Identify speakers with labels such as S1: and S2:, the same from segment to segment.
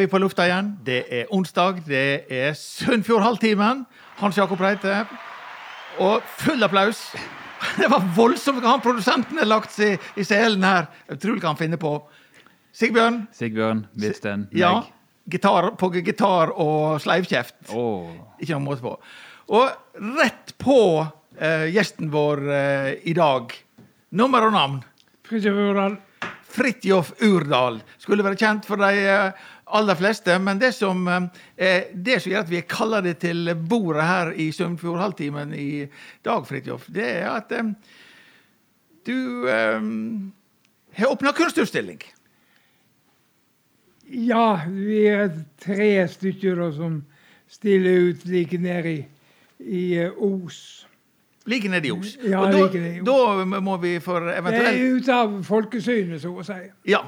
S1: er vi på lufta igjen. Det er onsdag. Det er Sunnfjord-halvtimen. Hans Jakob Reite. Og full applaus. Det var voldsomt hva han produsenten har lagt seg i selen her. Utrolig hva han finner på. Sigbjørn.
S2: Sigbjørn Visten.
S1: Ja. Gitar, på gitar og sleivkjeft.
S2: Oh.
S1: Ikke noen måte på. Og rett på eh, gjesten vår eh, i dag. Nummer og navn.
S3: Fridtjof Urdal.
S1: Fridtjof Urdal. Skulle være kjent for de eh, aller fleste, men det som, eh, det som gjør at vi kaller det til bordet her i Sunnfjordhalvtimen i dag, Fridtjof, det er at eh, du eh, har åpna kunstutstilling.
S3: Ja, vi er tre stykker da, som stiller ut like nede i, i eh, Os.
S1: Like nede i Os.
S3: Ja,
S1: Og da,
S3: like nede i Os.
S1: da må vi for eventuelt Det
S3: er ut av folkesynet, så å si.
S1: Ja.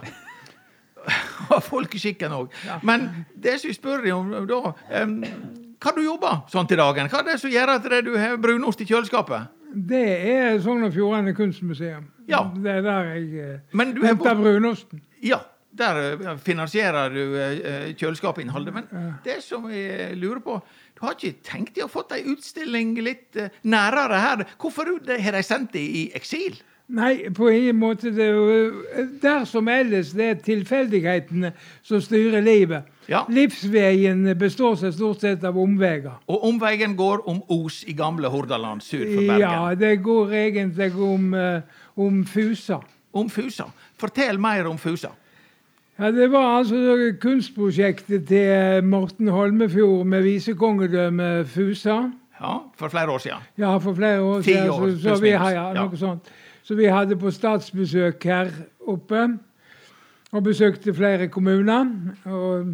S1: Og folkeskikken òg.
S3: Ja.
S1: Men det som vi spør deg om da um, Hva du jobber sånn til dagen? Hva er det som gjør at det du har brunost i kjøleskapet?
S3: Det er Sogn og Fjordane kunstmuseum.
S1: Ja.
S3: Det er der jeg eh,
S1: Men
S3: henter brunosten.
S1: Ja, der eh, finansierer du kjøleskapinnholdet, kjøleskapsinnholdet. Men det som jeg lurer på Du har ikke tenkt deg å fått ei utstilling litt eh, nærere her? Hvorfor har de sendt deg i eksil?
S3: Nei, på ingen måte. Det, er jo- der som ellers, det er tilfeldighetene som styrer livet.
S1: Ja.
S3: Livsveien består seg stort sett av omveier.
S1: Og omveien går om Os i gamle Hordaland sør for Bergen.
S3: Ja, det går egentlig om, eh, om Fusa.
S1: Om Fusa. Fortell mer om Fusa.
S3: Ja, Det var altså kunstprosjektet til Morten Holmefjord med visekongedømmet Fusa.
S1: Ja, For flere år siden.
S3: Ja, for flere år siden.
S1: år,
S3: så, så vi, har- ja,
S1: Ja.
S3: noe sånt. Så vi hadde på statsbesøk her oppe. Og besøkte flere kommuner. Og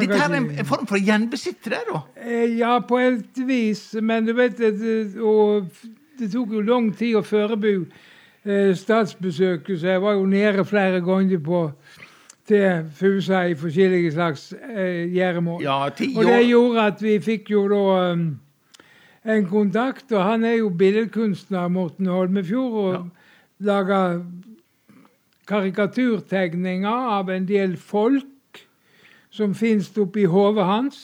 S1: Dette her er en, en form for å gjenbesitte det, da?
S3: Eh, Ja, på et vis. Men du vet det, det, tok jo lang tid å forberede eh, statsbesøket, så jeg var jo nede flere ganger på til Fusa i forskjellige slags eh, gjøremål.
S1: Ja,
S3: og det gjorde at vi fikk jo da um, en kontakt, og han er jo billedkunstner, Morten Holmefjord, og lager karikaturtegninger av en del folk som finnes oppi hodet hans.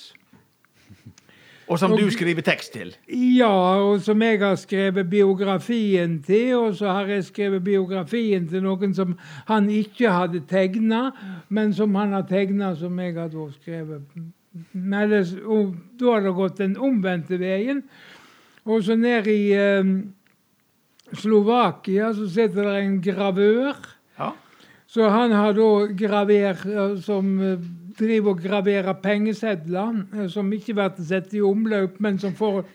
S1: Og som
S3: Og-
S1: du skriver tekst til.
S3: Ja, og som jeg har skrevet biografien til, og så har jeg skrevet biografien til noen som han ikke hadde tegna, men som han har tegna, som jeg har da skrevet. Men og, da har det gått den omvendte veien. Og så ned i eh, Slovakia så sitter det en gravør.
S1: Ja.
S3: Så han har da graver, eh, som eh, driver og graverer pengesedler, eh, som ikke blir satt i omløp, men som folk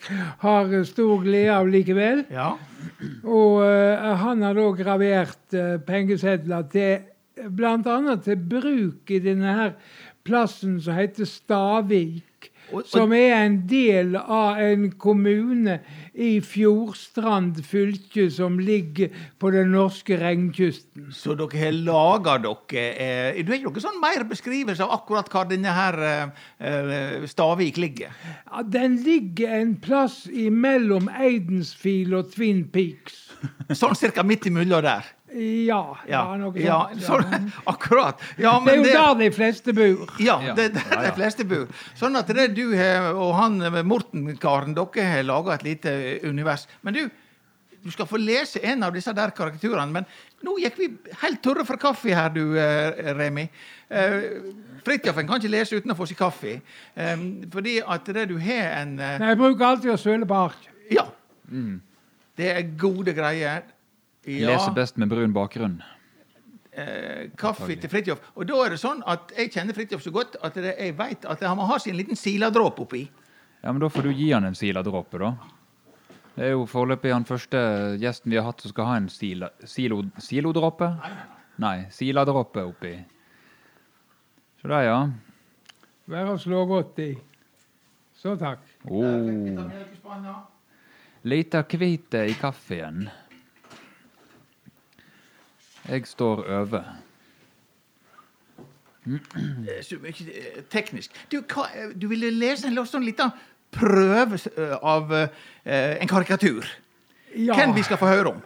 S3: har stor glede av likevel.
S1: ja.
S3: Og uh, han har da gravert uh, pengesedler til bl.a. til bruk i denne her plassen som heter Stavik. Som er en del av en kommune i Fjordstrand fylke som ligger på den norske regnkysten.
S1: Så dere har laga dere eh, Du har ikke sånn mer beskrivelse av akkurat hvor denne her eh, eh, Stavik ligger?
S3: Ja, den ligger en plass imellom Eidensfield og Twin Peaks.
S1: Sånn cirka midt imellom der.
S3: Ja, ja,
S1: Ja,
S3: noe
S1: ja,
S3: sånt.
S1: sånn, akkurat. Ja,
S3: Det er
S1: jo
S3: jo der de fleste bor.
S1: Ja,
S2: Ja.
S1: det er der
S2: Ja, ja.
S1: de fleste bor. Sånn at det du har, og han eh, Morten-karen, dere har laga et lite univers. Men du, du skal få lese en av disse der karakterene. Men nå gikk vi helt tørre for kaffe her, du, eh, Remi. Fridtjof kan ikke lese uten å få seg kaffe. Eh, fordi at det du har en eh,
S3: Nei, Jeg bruker alltid å søle på ark.
S1: Ja. Det er gode greier. Ja.
S2: Leser best med brun bakgrunn.
S1: eh, kaffe til Fridtjof. Og da er det sånn at jeg kjenner Fridtjof så godt at det, jeg vet at han må ha sin liten siladråpe oppi.
S2: Ja, men Da får du gi han en siladråpe, da. Det er jo foreløpig han første gjesten vi har hatt som skal ha en sila, silo, silodråpe. Nei, siladråpe oppi. Så der, ja.
S3: Vær å slå godt i. Så takk.
S2: Oh. Lita kvite i kaffen. Jeg står over.
S1: Eh, Så mye eh, teknisk. Du, hva, eh, du ville lese en sånn liten prøve av en karikatur.
S3: Ja,
S1: Hvem vi skal få høre om?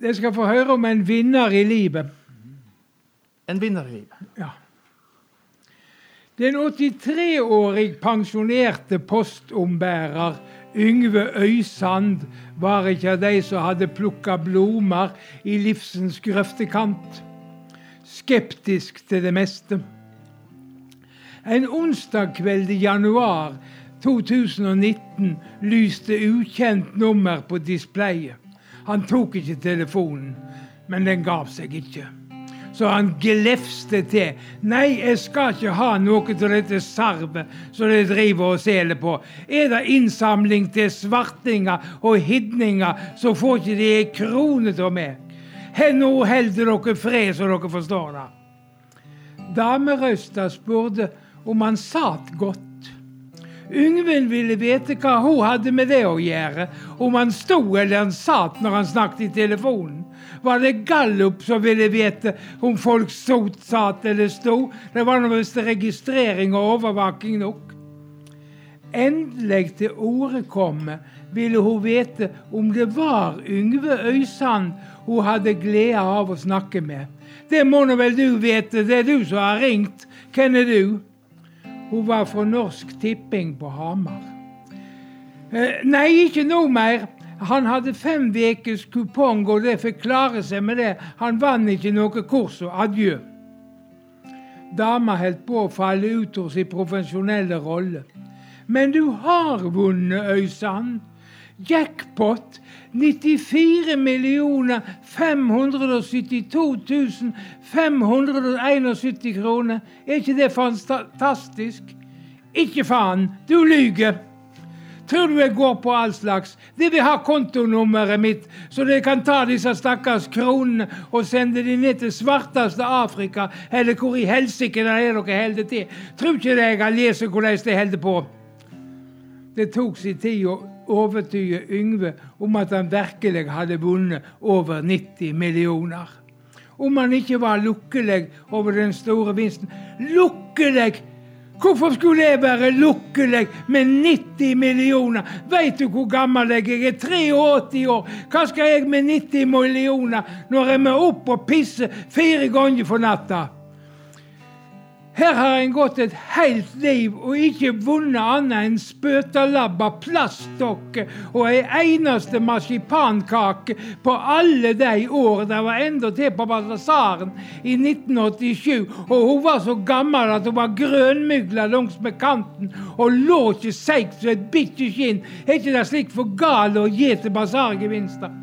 S3: jeg skal få høre om en vinner i livet.
S1: En vinner i livet.
S3: Ja. Den 83-årig pensjonerte postombærer Yngve Øysand var ikke av de som hadde plukka blomster i livsens grøftekant. Skeptisk til det meste. En onsdag kveld i januar 2019 lyste ukjent nummer på displayet. Han tok ikke telefonen, men den gav seg ikke så han glefste til. Nei, jeg skal ikke ha noe av dette sarvet som de driver og seler på. Er det innsamling til svartinger og hidninger, så får ikke de ei krone av meg. Nå holder dere fred, så dere forstår det. Damerøsta spurte om han satt godt. Yngvild ville vite hva hun hadde med det å gjøre, om han sto eller han satt når han snakket i telefonen. Var det Gallup som ville vite om folk stod, satt eller sto? Det var nå visst registrering og overvåking nok. Endelig til orde komme ville hun vite om det var Yngve Øysand hun hadde glede av å snakke med. Det må nå vel du vite, det er du som har ringt. Hvem er du? Hun var fra Norsk Tipping på Hamar. Eh, nei, ikke noe mer. Han hadde fem ukers kupong, og det fikk klare seg med det. Han vant ikke noe kurs, og adjø. Dama holdt på å falle ut av sin profesjonelle rolle. Men du har vunnet, Øysand. Jackpot 94 572 571 kroner. Er ikke det fantastisk? Ikke faen, du lyver! Tror du jeg går på all slags? De vil ha kontonummeret mitt, så de kan ta disse stakkars kronene og sende de ned til svarteste Afrika, eller hvor i helsike det er dere holder til. Tror ikke jeg har lest hvordan de holder på. Det tok sin tid å overtyde Yngve om at han virkelig hadde vunnet over 90 millioner. Om han ikke var lukkelig over den store vinsten. Lukkelig! Hvorfor skulle jeg være lukkelig med 90 millioner? Veit du hvor gammel jeg er? Jeg er 83 år. Hva skal jeg med 90 millioner når jeg må opp og pisse fire ganger for natta? Her har en gått et helt liv og ikke vunnet annet enn spøtelabber, plastdokker og ei eneste marsipankake på alle de år det var endatil på basaren i 1987. Og hun var så gammel at hun var grønmygla langs med kanten og lå ikke seigt som et bikkjeskinn. Er ikke det slik for gale å gi til basargevinster?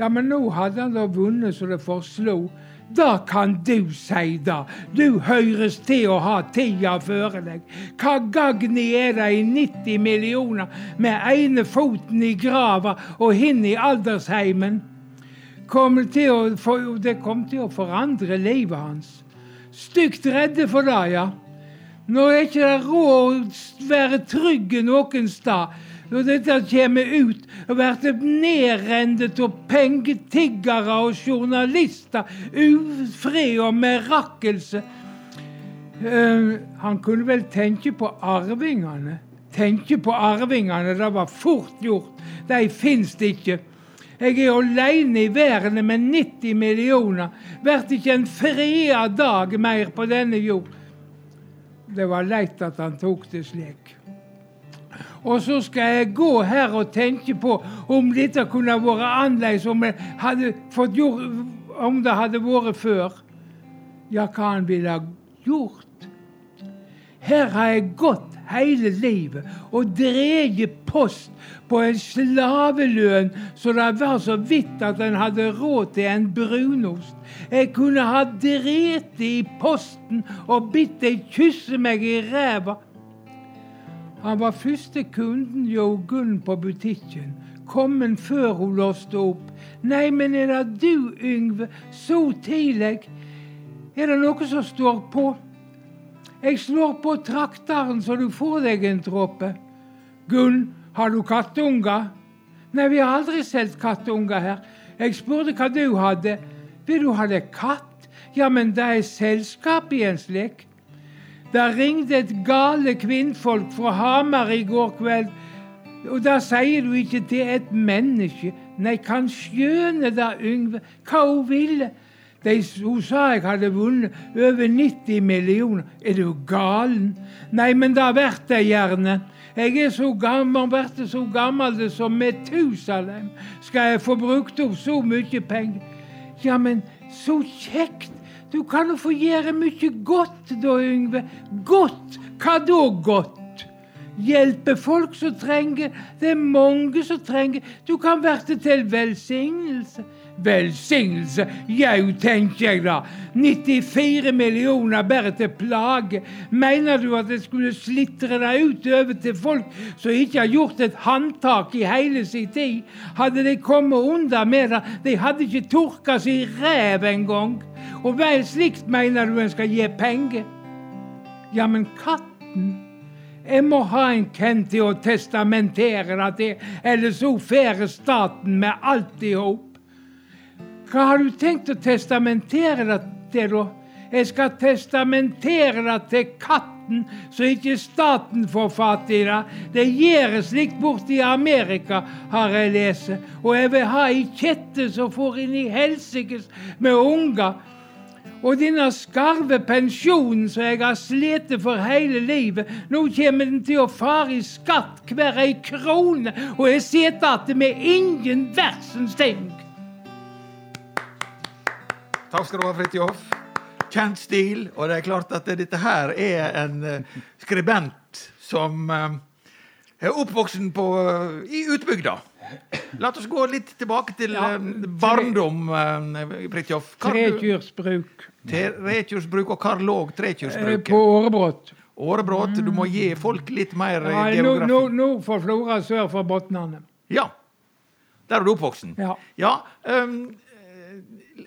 S3: Ja, men nå hadde han da vunnet så det forslo. Da kan du si det. Du høres til å ha tida føre deg. Hva gagn er det i 90 millioner med ene foten i grava og hin i aldersheimen? Kom for, det kom til å forandre livet hans. Stygt redde for det, ja. Nå er ikke det råd å være trygg noen sted når dette kommer ut og blir nedrendet av pengetiggere og journalister, ufred og merakkelse Uh, han kunne vel tenke på arvingene. Tenke på arvingene, det var fort gjort. De fins ikke. Jeg er alene i verden med 90 millioner. Blir ikke en freda dag mer på denne jord. Det var leit at han tok det slik. Og så skal jeg gå her og tenke på om dette kunne vært annerledes, om, gjort, om det hadde vært før. Ja, hva han ville ha gjort. Her har jeg gått hele livet og dreget post på en slavelønn så det var så vidt at en hadde råd til en brunost. Jeg kunne ha drept i posten og bitt deg kysse meg i ræva. Han var første kunden hjå Gunn på butikken. Kommen før hun låste opp. Nei, men er det du, Yngve? Så tidlig? Er det noe som står på? Jeg slår på trakteren så du får deg en dråpe. Gunn, har du kattunger? Nei, vi har aldri solgt kattunger her. Jeg spurte hva du hadde. Vil du ha deg katt? Ja, men det er selskap i en slik. Det ringte et gale kvinnfolk fra Hamar i går kveld. Og da sier du ikke til et menneske Nei, kan skjøne da, Yngve, hva hun ville. De, hun sa jeg hadde vunnet over 90 millioner. Er du galen? Nei, men da blir jeg gjerne. Jeg er så gammel, vært så gammel som Metusalem. Skal jeg få brukt opp så mye penger? Ja, men så kjekt! Du kan jo få gjøre mye godt da, Yngve. Godt? Hva da godt? Hjelpe folk som trenger. Det er mange som trenger. Du kan være til velsignelse. Velsignelse? Jau, tenker jeg da. 94 millioner bare til plage. Mener du at jeg skulle slitre det ut over til folk som ikke har gjort et håndtak i hele sin tid? Hadde de kommet unna med det, de hadde ikke tørka seg i ræv engang. Og vel slikt mener du en skal gi penger? Ja, men katten jeg må ha en Kent til å testamentere det til, eller så fer staten med alt i hop. Hva har du tenkt å testamentere det til, da? Jeg skal testamentere det til katten, så ikke staten får fatt i det. Det gjøres slik borte i Amerika, har jeg lest. Og jeg vil ha ei kjette som får inn i helsikes med unger. Og denne skarve pensjonen som jeg har slitt for hele livet, nå kommer den til å fare i skatt hver ei krone, og jeg sitter igjen med ingen versens ting.
S1: Takk skal du ha, Fridtjof. Kjent stil. Og det er klart at dette her er en uh, skribent som uh, er oppvoksen på, uh, i utbygda. La oss gå litt tilbake til
S3: Ja,
S1: barndom, Fridtjof.
S3: Trekjørsbruk
S1: Trekjørsbruk, og hvor lå
S3: eh,
S1: trekjørsbruket?
S3: på Årebrott.
S1: Årebrot. Du må gi folk litt mer eh,
S3: Ja,
S1: geografi.
S3: nord, nord for Flora, sør for Botnane.
S1: Ja. Der er du oppvoksen.
S3: Ja.
S1: Ja. Um,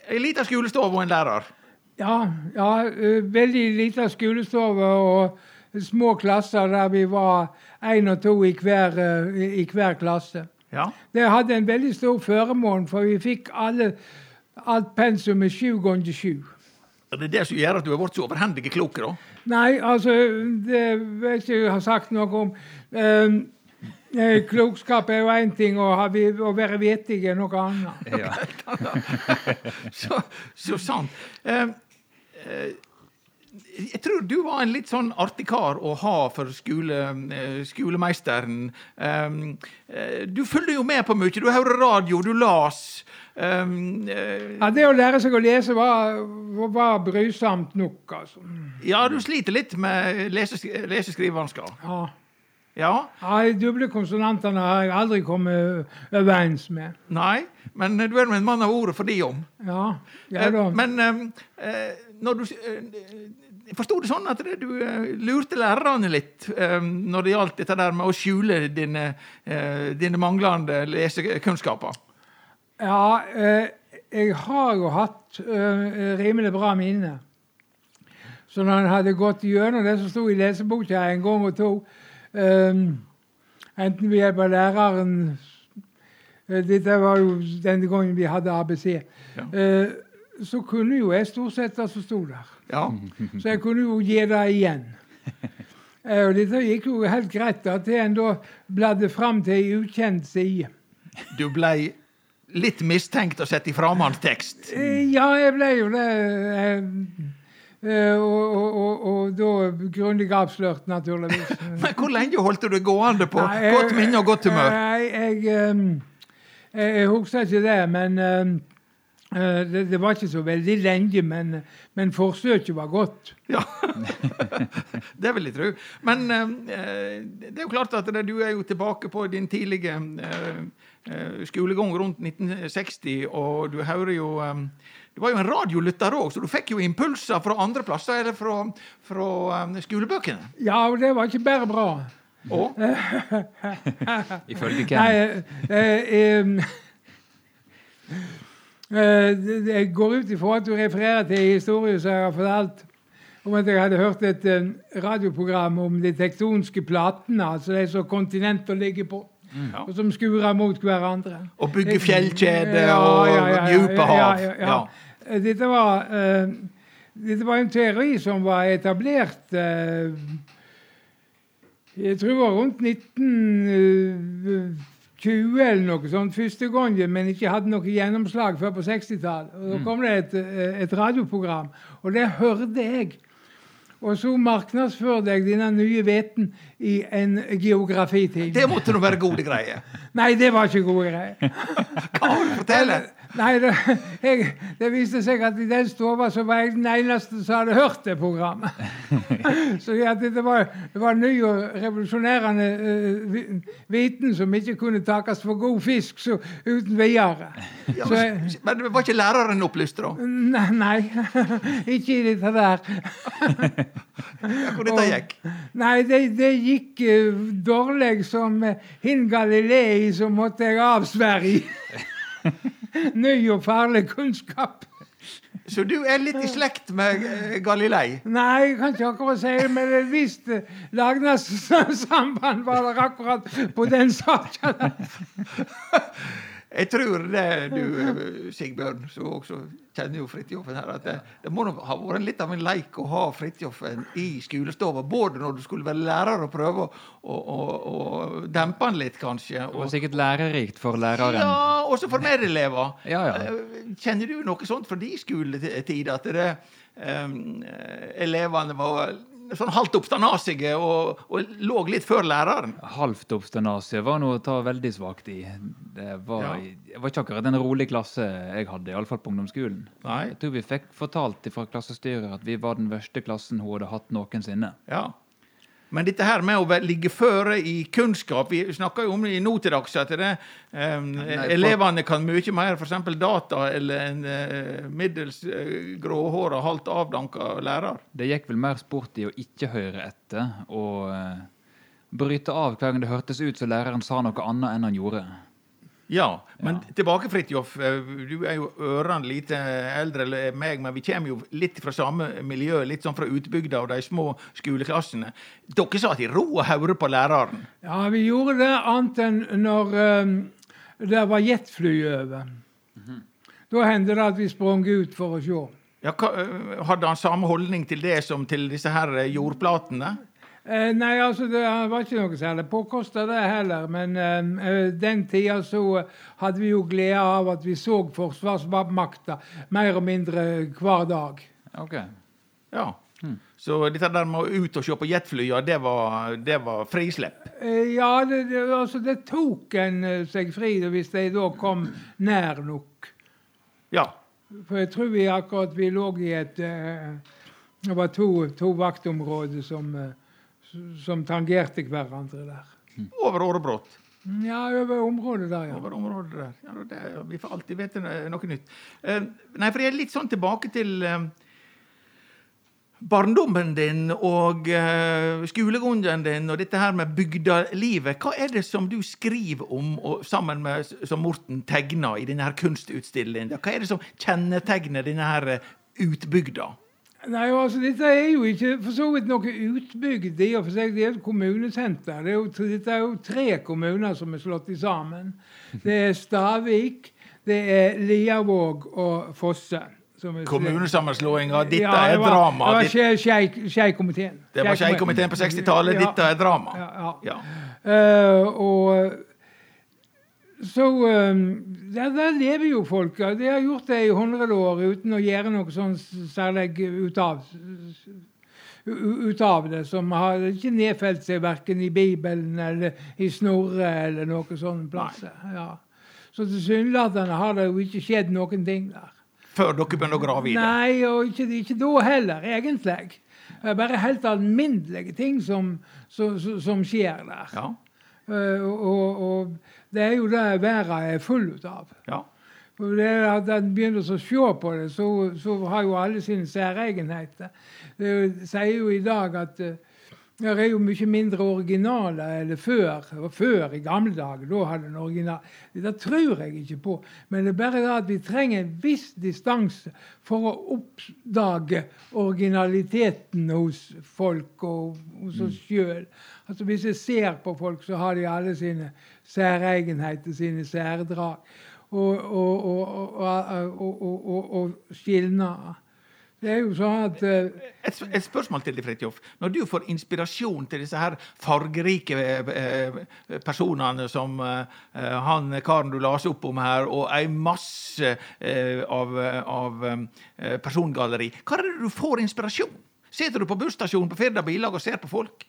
S1: Ei lita skolestove og en lærer.
S3: Ja, ja eh, veldig lita skolestove og små klasser der vi var én og to i hver, eh, i hver klasse.
S1: Ja.
S3: Det hadde en veldig stor føremål, for vi fikk alle, alt pensumet sju ganger sju.
S1: Det er det som gjør at du har blitt så overhendig klok, da.
S3: Nei, altså Det vet ikke jeg har sagt noe om. Um, klokskap er jo én ting, og å være vettig er noe annet.
S2: Ja.
S1: Så, så sant. Um, eh, jeg tror du var en litt sånn artig kar å ha for skole, eh, skolemeisteren. Um, eh, du følger jo med på mye. Du hører radio, du las. Um, uh,
S3: Ja, Det å lære seg å lese var, var brysomt nok, altså.
S1: ja, du sliter litt med lese- leseskrivevansker.
S3: Ja.
S1: Ja.
S3: De doble konsonantene har jeg aldri kommet overens med.
S1: Nei. Men du er en mann av ordet for de om.
S3: Ja, ja
S1: Eh,
S3: da.
S1: Men eh, eh, når du eh, Forsto det sånn at du lurte lærerne litt eh, når det gjaldt dette der med å skjule dine, dine manglende lesekunnskaper?
S3: Ja, jeg har jo hatt rimelig bra minne. Så når en hadde gått gjennom det som sto i leseboka en gang og to, enten ved hjelp av læreren eh, Dette var jo den gangen vi hadde ABC.
S1: Ja.
S3: eh, så kunne jo jeg stort sett det som sto der.
S1: Ja.
S3: Så jeg kunne jo gi det igjen. Eh, og dette gikk jo helt greit da, til en da bladde fram til ei ukjent side.
S1: Du blei litt mistenkt og sett i framhandstekst.
S3: Ja, jeg ble jo det. eh, Og, og, og, og da grundig avslørt, naturligvis.
S1: Men hvor lenge holdt du det gående på
S3: Nei, jeg-
S1: godt minne og godt humør?
S3: Nei, jeg, ehm, jeg, jeg husker ikke det, men ehm, eh, det, det var ikke så veldig lenge. Men, men forsøket var godt.
S1: Ja, det vil jeg tro. Men eh, det er jo klart at det, du er jo tilbake på din tidlige eh, eh, skolegang rundt 1960, og du hører jo eh, Du var jo en radiolytter òg, så du fikk jo impulser fra andre plasser eller fra, fra eh, skolebøkene.
S3: Ja, og det var ikke bare bra.
S1: Og
S2: Ifølge
S3: Nei,
S2: hvem?
S3: eh, eh, eh, det- det- Jeg går ut ifra at du refererer til en historie som jeg har fortalt om at jeg hadde hørt et eh, radioprogram om de tektonske platene, altså de som kontinenter ligger på,
S1: Mm.
S3: og som skurer mot hverandre.
S1: Og bygger fjellkjeder
S3: Ja,
S1: og
S3: ja, ja, ja,
S1: dype hav.
S3: ja, ja, ja. Dette var, eh, dette var en teori som var etablert eh, Jeg tror det var rundt 1920 eller noe sånt første gangen, men ikke hadde noe gjennomslag før på 60-tallet. Og Da kom det et, eh, et radioprogram, og det hørte jeg. Og så markedsførte jeg denne nye veten i en geografitime.
S1: Det måtte nå være gode greier.
S3: Nei, det var ikke gode greier.
S1: Hva har du fortelle?
S3: Nei, det, jeg, det viste seg at i den stua så var jeg den eneste som hadde hørt det programmet. Så ja, det, det, var, det var ny og revolusjonerende uh, viten som ikke kunne takes for god fisk så, uten videre.
S1: Ja,
S3: Så
S1: men, men var ikke læreren opplyst, da?
S3: nei, nei, ikke i dette der.
S1: Ja, Hvor dette gikk?
S3: Nei, det, det gikk eh, dårlig som uh, Hin Galilei, så måtte jeg avsverge. Ny og farlig kunnskap.
S1: Så du er litt i slekt med eh, Galilei?
S3: Nei, jeg kan ikke akkurat si det, men et visst eh, lagnassamband var det akkurat på den saken.
S1: Jeg tror det du, Sigbjørn, som også kjenner jo Fridtjofen her, at det, det må nok ha vært litt av en leik å ha Fridtjofen i skolestova. Både når du skulle være lærer og prøve å, å, å, dempe han litt, kanskje.
S2: Det var sikkert lærerikt for læreren.
S1: ja, også for medelever.
S2: Ja, ja.
S1: Kjenner du noe sånt fra din skoletid, at det, um, elevene var sånn halvt oppstandasige og, og lå litt før læreren?
S2: Halvt oppstandasige var noe å ta veldig svakt i. Det var,
S1: Ja.
S2: det var ikke akkurat en rolig klasse jeg hadde, iallfall på ungdomsskolen.
S1: Nei.
S2: Jeg tror vi fikk fortalt fra klassestyret at vi var den verste klassen hun hadde hatt noensinne.
S1: Ja. Men dette her med å ligge føre i kunnskap Vi snakker jo om det i nå til dags at det, eh,
S2: for-
S1: elevene kan mye mer f.eks. data eller en uh, middels uh, gråhåra, halvt avdanka lærer.
S2: Det gikk vel mer sport i å ikke høre etter og uh, bryte av hver gang det hørtes ut som læreren sa noe annet enn han gjorde.
S1: Ja, men tilbake, Fridtjof. eh, Du er jo ørene lite eldre enn meg, men vi kommer jo litt fra samme miljø, litt sånn fra utbygda og de små skoleklassene. Dere satt i ro og hørte på læreren.
S3: Ja, vi gjorde det annet enn når um, det var jetfly over. Da hendte det at vi sprang ut for å se.
S1: Ja, hva, eh, hadde han samme holdning til det som til disse her eh, jordplatene?
S3: Eh, nei, altså det var ikke noe særlig påkosta det heller. Men eh, eh, den tida så hadde vi jo glede av at vi så forsvarsmakta mer og mindre hver dag.
S2: Ok.
S1: Ja. Så dette der med å ut og se på jetflya, det var, det var frislepp.
S3: Eh, ja, det, det, altså det tok en eh, seg fri hvis de da kom nær nok.
S1: Ja.
S3: For jeg tror vi akkurat vi lå i et eh, Det var to, to vaktområder som, som tangerte hverandre der.
S1: Over årebrott.
S3: Ja, over området der, ja.
S1: Over området der. Ja, det, vi får alltid vite no- noe nytt. Eh, nei, for jeg er litt sånn tilbake til eh, barndommen din og uh, skolegangen din og dette her med bygdalivet. Hva er det som du skriver om sammen med som Morten tegner i denne her kunstutstillingen? Hva er det som kjennetegner denne her eh, utbygda?
S3: Nei, altså Dette er jo ikke for så vidt noe utbygd i og for seg. Det er et kommunesenter. Det er jo, dette er jo tre kommuner som er slått sammen. Det er Stavik, det er Liavåg og Fosse.
S1: Kommunesammenslåinga, dette
S3: Ja, det
S1: er drama.
S3: Det var Skei-komiteen.
S1: Det var Skei-komiteen på 60-tallet,
S3: Ja.
S1: dette er drama.
S3: Ja, ja. Eh, og så um, der, der lever jo folk. De har gjort det i 100 år uten å gjøre noe sånn særlig ut av, ut av det. Som har ikke nedfelt seg verken i Bibelen eller i Snorre eller noe sånne plasser. Ja. Så tilsynelatende har det jo ikke skjedd noen ting der.
S1: Før dere begynner å grave i det.
S3: Nei, og ikke, ikke da heller, egentlig. Bare helt alminnelige ting som, som- som skjer der.
S1: Ja.
S3: Eh, og, og det er jo det verden er full av.
S1: ja.
S3: Og det at en begynner å se på det, så, så har jo alle sine særegenheter. Det er sier jo i dag at eh, det er jo mye mindre originaler enn før. Og før, i gamle dager, da hadde en original. Det tror jeg ikke på. Men det er bare det at vi trenger en viss distanse for å oppdage originaliteten hos folk og hos oss sjøl. Altså, hvis jeg ser på folk, så har de alle sine særegenheter, sine særdrag. Og, og, og, og skilnader. Det er jo sånn at eh,
S1: Et, et spørsmål til deg, Fridtjof. Når du får inspirasjon til disse her fargerike eh, personene som eh, han karen du las opp om her, og ei masse eh, av, av eh, persongalleri, hva er det du får inspirasjon? Sitter du på busstasjonen på Firda Bilag og ser på folk?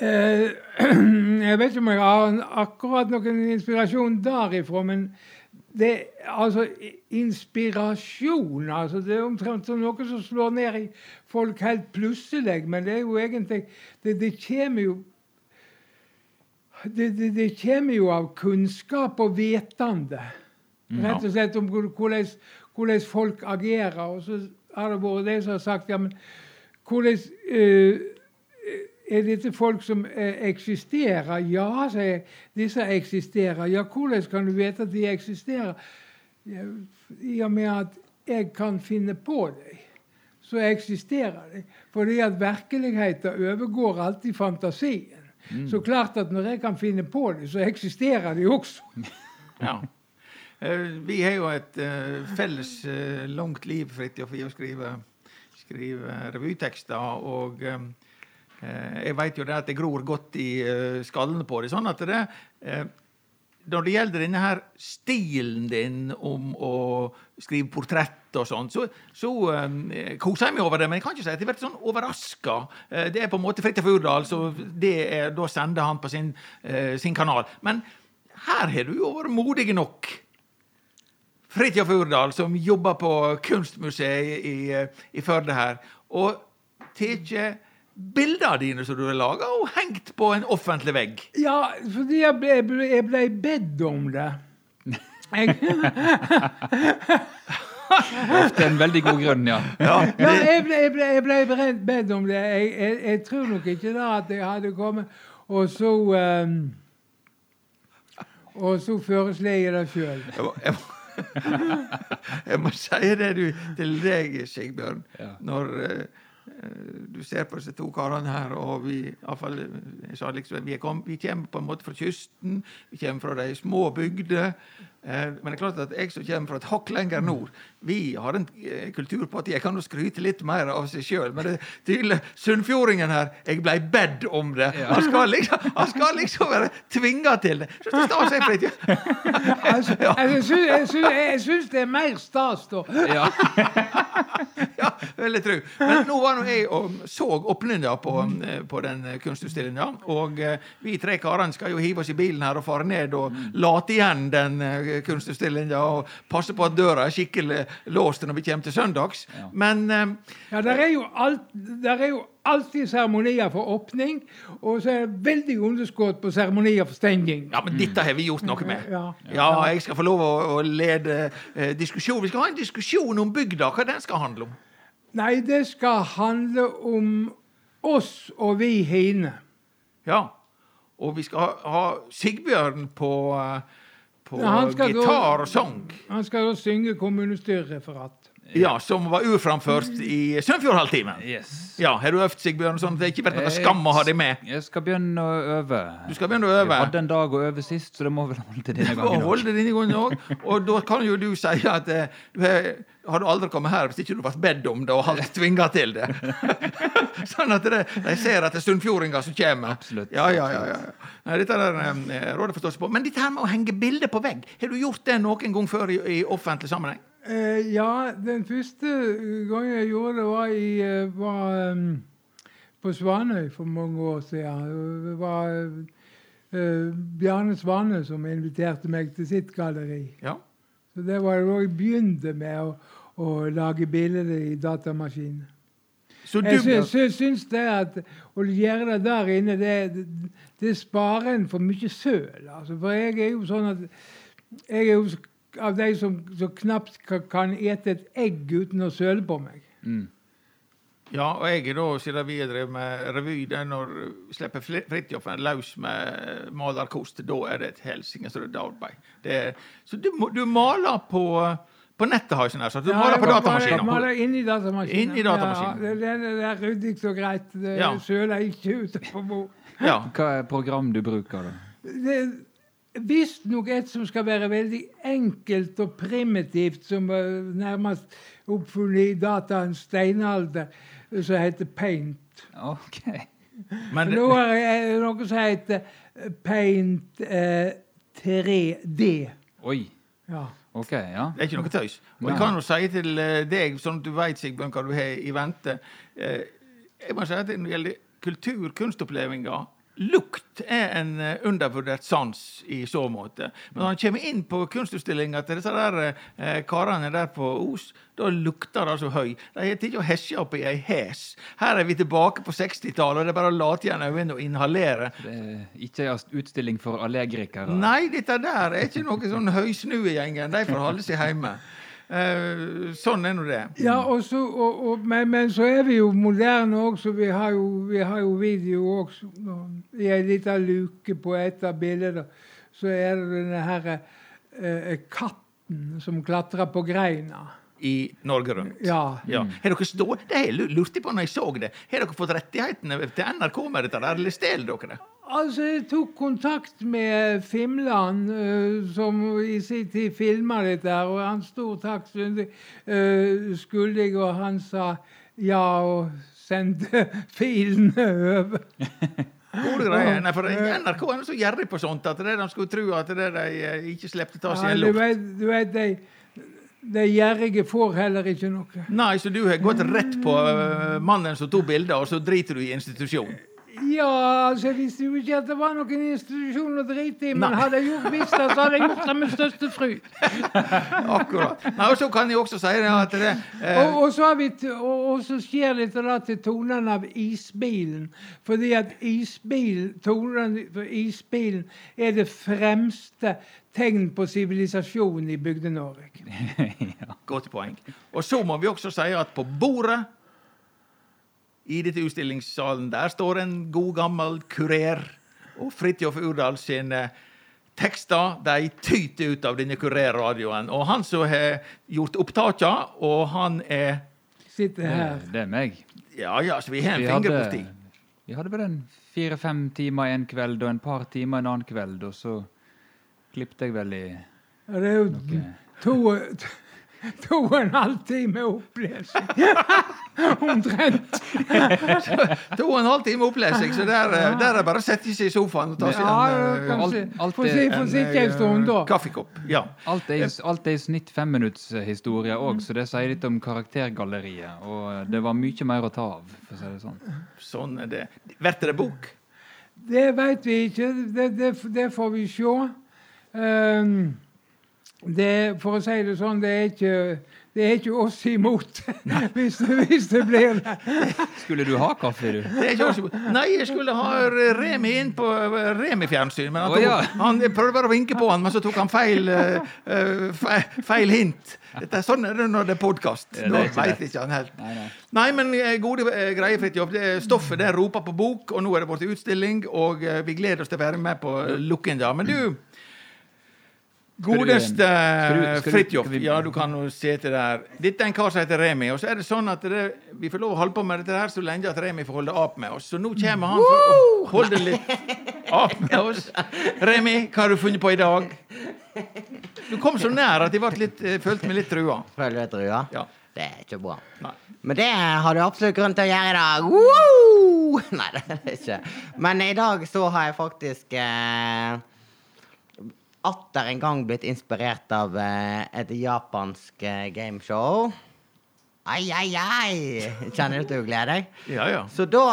S3: eh, Jeg vet ikke om jeg har akkurat noen inspirasjon derifra, men det Altså, inspirasjon altså, Det er omtrent som noe som slår ned i folk helt plutselig, men det er jo egentlig Det, det kommer jo det, det, det kommer jo av kunnskap og vetende. Rett og slett om hvordan, hvordan folk agerer. Og så har det vært de som har sagt ja, men hvordan eh, er dette folk som eh, eksisterer? Ja, sier jeg. Disse eksisterer. Ja, hvordan kan du vite at de eksisterer? I og med at jeg kan finne på dem, så eksisterer de. Fordi at virkeligheten overgår alltid fantasien. Så klart at når jeg kan finne på dem, så eksisterer de også.
S1: Ja. Eh, Vi har jo et eh, felles langt liv, Fridtjof, i å skrive, skrive revytekster. Og jeg veit jo det at det gror godt i skallen skallene på det. Sånn at det eh, Når det gjelder denne her stilen din om å skrive portrett og sånn, så, så eh, koser jeg meg over det. Men jeg kan ikke si at jeg blir sånn overraska. Eh, det er på en måte Fridtjof Urdal, så det er, da sender han på sin, eh, sin kanal. Men her har du jo vært modig nok. Fridtjof Urdal, som jobber på Kunstmuseet i, i Førde her, og tatt bildene dine som du har laga, og hengt på en offentlig vegg.
S3: Ja, fordi jeg ble, jeg ble, bedt om det. Jeg,
S2: Det er en veldig god grunn, ja.
S3: ja, jeg ble, jeg ble, jeg ble beredt- bedt om det. Jeg, jeg, jeg tror nok ikke da at jeg hadde kommet Og så um, Og så foreslo jeg det sjøl.
S1: Jeg må, si det du, til deg, Sigbjørn.
S2: Ja.
S1: Når eh, du ser på disse to karene her, og vi, iallfall, jeg sa liksom, vi, kom, vi kommer på en måte fra kysten, vi kommer fra de små bygder. Eh, men det er klart at jeg som kommer fra et hakk lenger nord, vi har en eh, kultur på at jeg kan jo skryte litt mer av seg sjøl. Men det tydelig sunnfjordingen her, jeg blei bedt om det. Han, skal liksom, han skal liksom være tvinga til det. Så det stas, seg, Fridtjof.
S3: Jeg syns- jeg jeg syns det er mer stas, da.
S2: ja.
S1: Ja, veldig tru. Men nå var nå jeg og så åpninga på, eh, på den kunstutstillinga. Og vi tre karene skal jo hive oss i bilen her og fare ned og late igjen den eh, kunstutstillinga. Og passe på at døra er skikkelig låst når vi kommer til søndags.
S2: Ja.
S1: Men eh,
S3: Ja, der er jo, alt, der er jo alltid seremonier for åpning, og så er det veldig underskudd på seremonier for stenging.
S1: ja, men dette har vi gjort noe med.
S3: Ja.
S1: Ja, jeg skal få lov å, å lede eh, diskusjon. Vi skal ha en diskusjon om bygda. Hva den skal handle om?
S3: Nei, det skal handle om oss og vi hine.
S1: Ja. Og vi skal ha, ha Sigbjørn på, eh, på
S3: Ja,
S1: gitar og sang.
S3: Han skal da synge kommunestyrereferat.
S1: Ja, som var uframført i Sunnfjordhalvtimen.
S2: Yes.
S1: Ja, Har du øvd, Sigbjørn? Sånn at det ikke vært noe skam å ha deg med?
S2: Jeg skal begynne å øve.
S1: Du skal begynne å øve?
S2: Jeg hadde en dag å øve sist, så det må vel holde denne gangen. også.
S1: holde denne gangen òg. Og da kan jo du si at eh, du har, har du aldri kommet her hvis ikke du ble bedt om det og har tvinga til det. sånn at det, de ser at det er sunnfjordinger som kommer.
S2: Absolutt.
S1: Ja, ja, ja, ja. Nei, dette er rådet råder forståelse på. Men dette her med å henge bilder på vegg, har du gjort det noen gang før i, i offentlig sammenheng?
S3: Eh, ja, den første gangen jeg gjorde det, var, i, eh, var um, på Svanøy for mange år siden. Det var uh, Bjarne Svane som inviterte meg til sitt galleri.
S1: Ja.
S3: Så det var da jeg begynte med å, å lage bilder i datamaskinen.
S1: Så du
S3: Jeg sy syns det at å gjøre det der inne, det, det, det sparer en for mye søl. Altså, for jeg er jo sånn at Jeg er jo av de som, som knapt kan ete et egg uten å søle på meg.
S2: Mm.
S1: Ja, og jeg er da, siden vi har drevet med revy, den når slipper Fri- løs med malerkost, da er det et helsikes rydde arbeid. Det er, så du, du maler på, på nettet, har jeg sånn her, du
S3: Ja,
S1: maler
S3: jeg
S1: på datamaskinen.
S3: Maler, maler inni datamaskinen.
S1: Inni datamaskinen.
S3: Ja, det, det, det er ryddig så greit. Det
S1: Ja.
S3: søler ikke på bord.
S1: Ja.
S2: Hva er program du bruker, da?
S3: Det, visstnok et som skal være veldig enkelt og primitivt, som var nærmest oppfunnet i dataens steinalder, som heter paint.
S2: OK.
S1: Men
S3: Nå er det noe som heter paint eh, 3D.
S2: Oi.
S3: Ja.
S2: OK, ja.
S1: Det er ikke noe tøys. Og jeg kan jo si til eh, deg, sånn at du veit Sigbjørn, hva du har i vente eh, Jeg må si at når det gjelder kultur, kunstopplevelser Lukt er en eh, undervurdert sans i så måte. Men når han kommer inn på kunstutstillinga til disse der eh, karene der på Os, da lukter det så høy. De har tatt og hesja opp i ei hes. Her er vi tilbake på 60-tallet, og det er bare å late igjen øynene og inhalere.
S2: Det er ikke en utstilling for allergikere.
S1: Nei, dette der er ikke noe sånn høysnuegjengen. De får holde seg hjemme. Eh, sånn er nå det.
S3: Ja, og så, og, og, men, men så er vi jo moderne også. Vi har jo, vi har jo video også. I ei lita luke på et av bildene så er det denne her eh, katten som klatrer på greina.
S1: I Norge Rundt.
S3: Ja.
S1: Ja. Har dere stå, det er jeg på når jeg så det. Har dere fått rettighetene til NRK med dette, der, eller stjeler dere det?
S3: Altså, jeg tok kontakt med Fimland, uh, som i sin tid filma dette, og han stor takk uh, skyldig, og han sa ja, og sendte filene over.
S1: Gode greier. Nei, for NRK er så gjerrig på sånt at det de skulle tro at det de eh, ikke slepte ta seg
S3: Ja,
S1: en
S3: du
S1: luft.
S3: vet, du vet de, de gjerrige får heller ikke noe.
S1: Nei, så du har gått rett på eh, mannen som tok bilder, og så driter du i institusjon.
S3: Ja, altså, visste jo ikke at det var noen institusjon å drite i, men
S1: Nei.
S3: hadde jeg gjort visst det, så hadde jeg gjort det med største fryd.
S1: Akkurat. Nei, og så kan jeg også si det at det eh,
S3: Og, og, så har vi og, og så skjer dette da til tonen av isbilen. Fordi at isbilen, tonen for isbilen er det fremste tegn på sivilisasjon i Bygde-Norge.
S1: Godt poeng. Og så må vi også si at på bordet i dette utstillingssalen der står en god gammel kurer. Og Fridtjof Urdal sine tekster de tyter ut av denne kurerradioen. Og han som har gjort opptaket, og han er
S3: Sitter her.
S2: Det, er meg.
S1: Ja ja, så vi har en
S2: Vi
S1: finger
S2: hadde, vi hadde vel en fire-fem timer en kveld og en par timer en annen kveld, og så klippte jeg vel i
S3: Ja, det er jo
S2: noe
S3: to, to og en halv time opplesing. Omtrent.
S1: To og en halv time opplesing, så der, eh, der er bare å sette seg i sofaen og ta seg
S3: Ja,
S1: en, eh,
S3: Få sitte en
S1: eh,
S3: stund, da.
S1: kaffekopp. Ja.
S2: Alt er, i- alt er i snitt femminuttshistorier òg, så det sier litt om karaktergalleriet. Og det var mye mer å ta av, for å si det sånn.
S1: Sånn er det. Blir det bok?
S3: Det veit vi ikke. Det, det, det får vi se. Um, det, for å si det sånn, det er ikke, det er ikke oss imot, hvis, det- hvis det blir det.
S2: Skulle du ha kaffe, du?
S1: Det er ikke også, nei, jeg skulle ha Remi inn på Remi-fjernsyn. Men han, tok, oh,
S2: ja.
S1: han bare å vinke på han, men så tok han feil, eh, eh, feil, feil hint. Dette, er sånn er det når det er podkast. Da veit ikke han helt.
S2: Nei, nei.
S1: Nei, men eh, gode greier, Fridtjof. Det- Stoffet det roper på bok, og nå er det blitt utstilling, og vi gleder oss til å være med på lukken da. Men du- Godeste Fridtjof. Ja, du kan jo se til der. Dette er en kar som heter Remi. Og så er det sånn at det, vi får lov å holde på med dette her så lenge at Remi får holde ap med oss. Så nå kommer han for å holde litt ap med oss. Remi, hva har du funnet på i dag? Du kom så nær at jeg ble litt, eh, følte meg litt trua.
S4: Følte du trua?
S1: Ja.
S4: Det er ikke bra.
S1: Nei.
S4: Men det har du absolutt grunn til å gjøre i dag. Woo! Nei, det er det ikke. Men i dag så har jeg faktisk eh, atter en gang blitt inspirert av eh, et japansk eh, gameshow. Ai, ai, ai! Kjenner du at du gleder deg?
S1: Ja, ja.
S4: Så da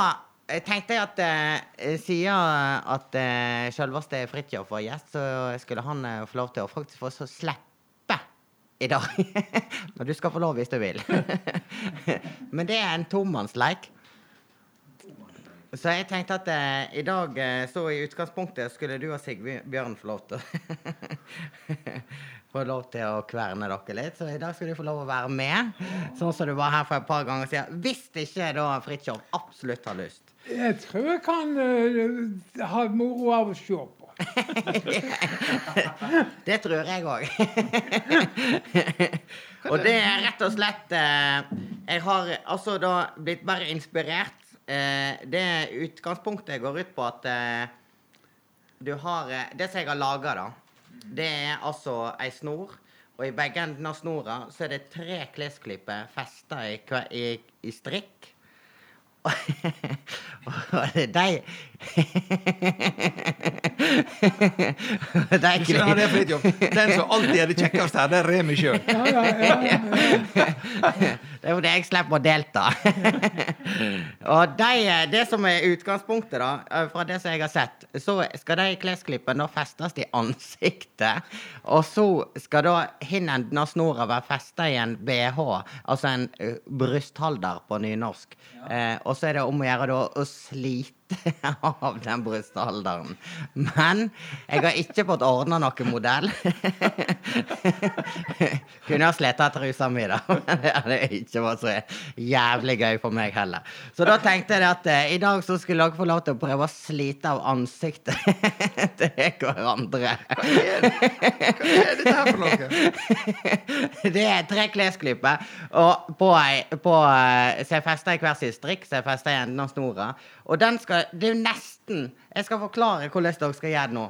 S4: eh, tenkte jeg at eh, siden at eh, selveste Fridtjof var gjest, så skulle han eh, få lov til å faktisk få så slippe i dag. Men du skal få lov hvis du vil. Men det er en tomannsleik. Så jeg tenkte at eh, i dag, eh, så i utgangspunktet, skulle du og Sigbjørn få lov til Få lov til å kverne dere litt. Så i dag skal du få lov å være med. Sånn som du var her for et par ganger siden. Hvis ikke da Fridtjof absolutt har lyst.
S3: Jeg tror jeg kan uh, ha moro av å se på.
S4: Det tror jeg òg. og det er rett og slett eh, Jeg har altså da blitt bare inspirert. Eh, det utgangspunktet går ut på at eh, du har eh, Det som jeg har laga, da, det er altså ei snor. Og i begge endene av snora så er det tre klesklipper festa i, i, i strikk. Og de De
S1: er ikke det. Den som alltid er det kjekkeste her, det er Remi sjøl.
S3: det er ja, ja.
S4: Det jeg slipper å delta. og de, det som er utgangspunktet, da, eh, fra det som jeg har sett, så skal de klesklippene festes i ansiktet. Og så skal da hinnen av snora være festa i en BH, altså en brystholder brysthalder på nynorsk. Eh, og så er det om å gjøre da å slite av den brystalderen. Men jeg har ikke fått ordna noen modell. Kunne ha sletta trusa mi, da. Men det hadde ikke vært så jævlig gøy for meg heller. Så da tenkte jeg at eh, i dag så skulle dere få lov til å prøve å slite av ansiktet til hverandre.
S1: Hva er dette her for noe?
S4: Det er tre klesklipper og på på, så jeg fester i hver sin strikk, så jeg fester i enden av snora. Og den skal Det er jo nesten Jeg skal forklare hvordan dere skal gjøre det nå.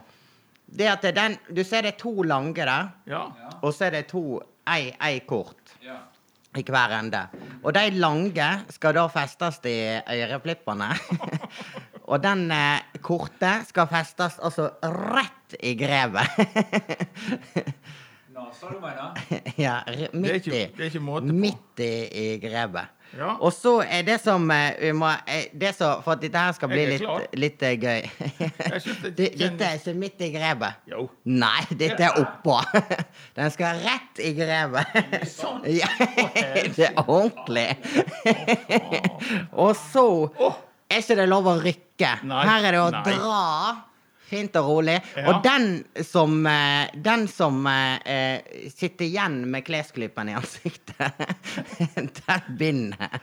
S4: Det at det er den Du ser det er to lange der,
S1: Ja.
S4: og så er det to ei, ei kort
S2: Ja.
S4: i hver ende. Og de lange skal da festes i øreflippene. og den eh, korte skal festes altså rett i grevet.
S2: Nasa, du mener?
S4: ja,
S1: Det er
S4: midt
S1: ikke,
S4: i.
S1: det er ikke måte på.
S4: Midt i, i grevet.
S1: Ja.
S4: Og så er det som eh, vi må eh, det så, For at dette her skal bli litt, litt eh, gøy
S1: det
S4: Det- Dette er ikke midt i grepet.
S1: Jo.
S4: Nei, dette er oppå. Den skal rett i grevet. Ja, det er ordentlig. Og så er ikke det lov å rykke. Her er det å dra. Fint og rolig.
S1: Ja.
S4: Og den som, eh, den som eh, eh, sitter igjen med klesklypen i ansiktet, den binder.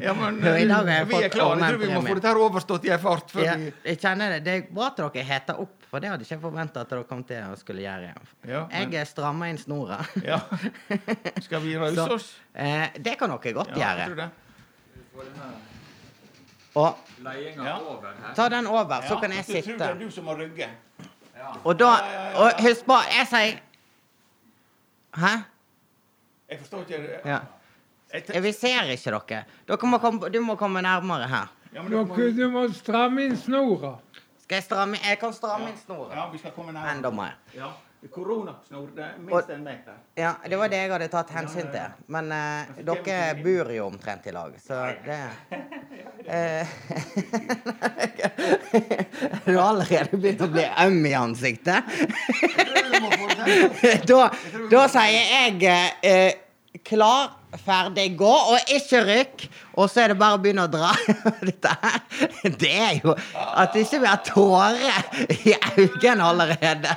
S1: Ja, men
S4: jeg
S1: vi er klare. Jeg tror vi må få dette her overstått i en fart.
S4: Ja, jeg kjenner det. Det er bra at dere heter opp, for det hadde ikke jeg forventa at dere kom til å skulle gjøre.
S1: Ja, men-
S4: Jeg strammer inn snora.
S1: Ja. Skal vi rause oss?
S4: eh, det kan dere godt
S1: Ja, jeg
S4: gjøre.
S1: tror det.
S4: Og
S1: Ja.
S4: ta den over, så
S1: Ja,
S4: kan jeg
S1: så tror
S4: sitte.
S1: Det er du som må rygge.
S4: Og da Og husk på, jeg sier Hæ?
S1: Jeg forstår ikke
S4: Ja.
S1: Jeg
S4: Vi ser ikke dere. Dere må komme, du må komme nærmere her.
S1: Ja,
S3: Du,
S1: du må-
S3: du må stramme inn snora.
S4: Skal jeg stramme Jeg kan stramme inn snora.
S1: Ja, vi skal komme nærmere.
S4: Enda mer.
S1: Ja. Koronasnor, det er minst en meter.
S4: Ja, det var det jeg hadde tatt hensyn til. Men eh, dere bor jo omtrent i lag, så det eh, Du har allerede begynt å bli øm i ansiktet.
S1: Det
S4: da, da sier jeg eh, eh, klar, ferdig, gå, og ikke rykk. Og så er det bare å begynne å dra. Dette her, det er jo At ikke vi har tårer i øynene allerede.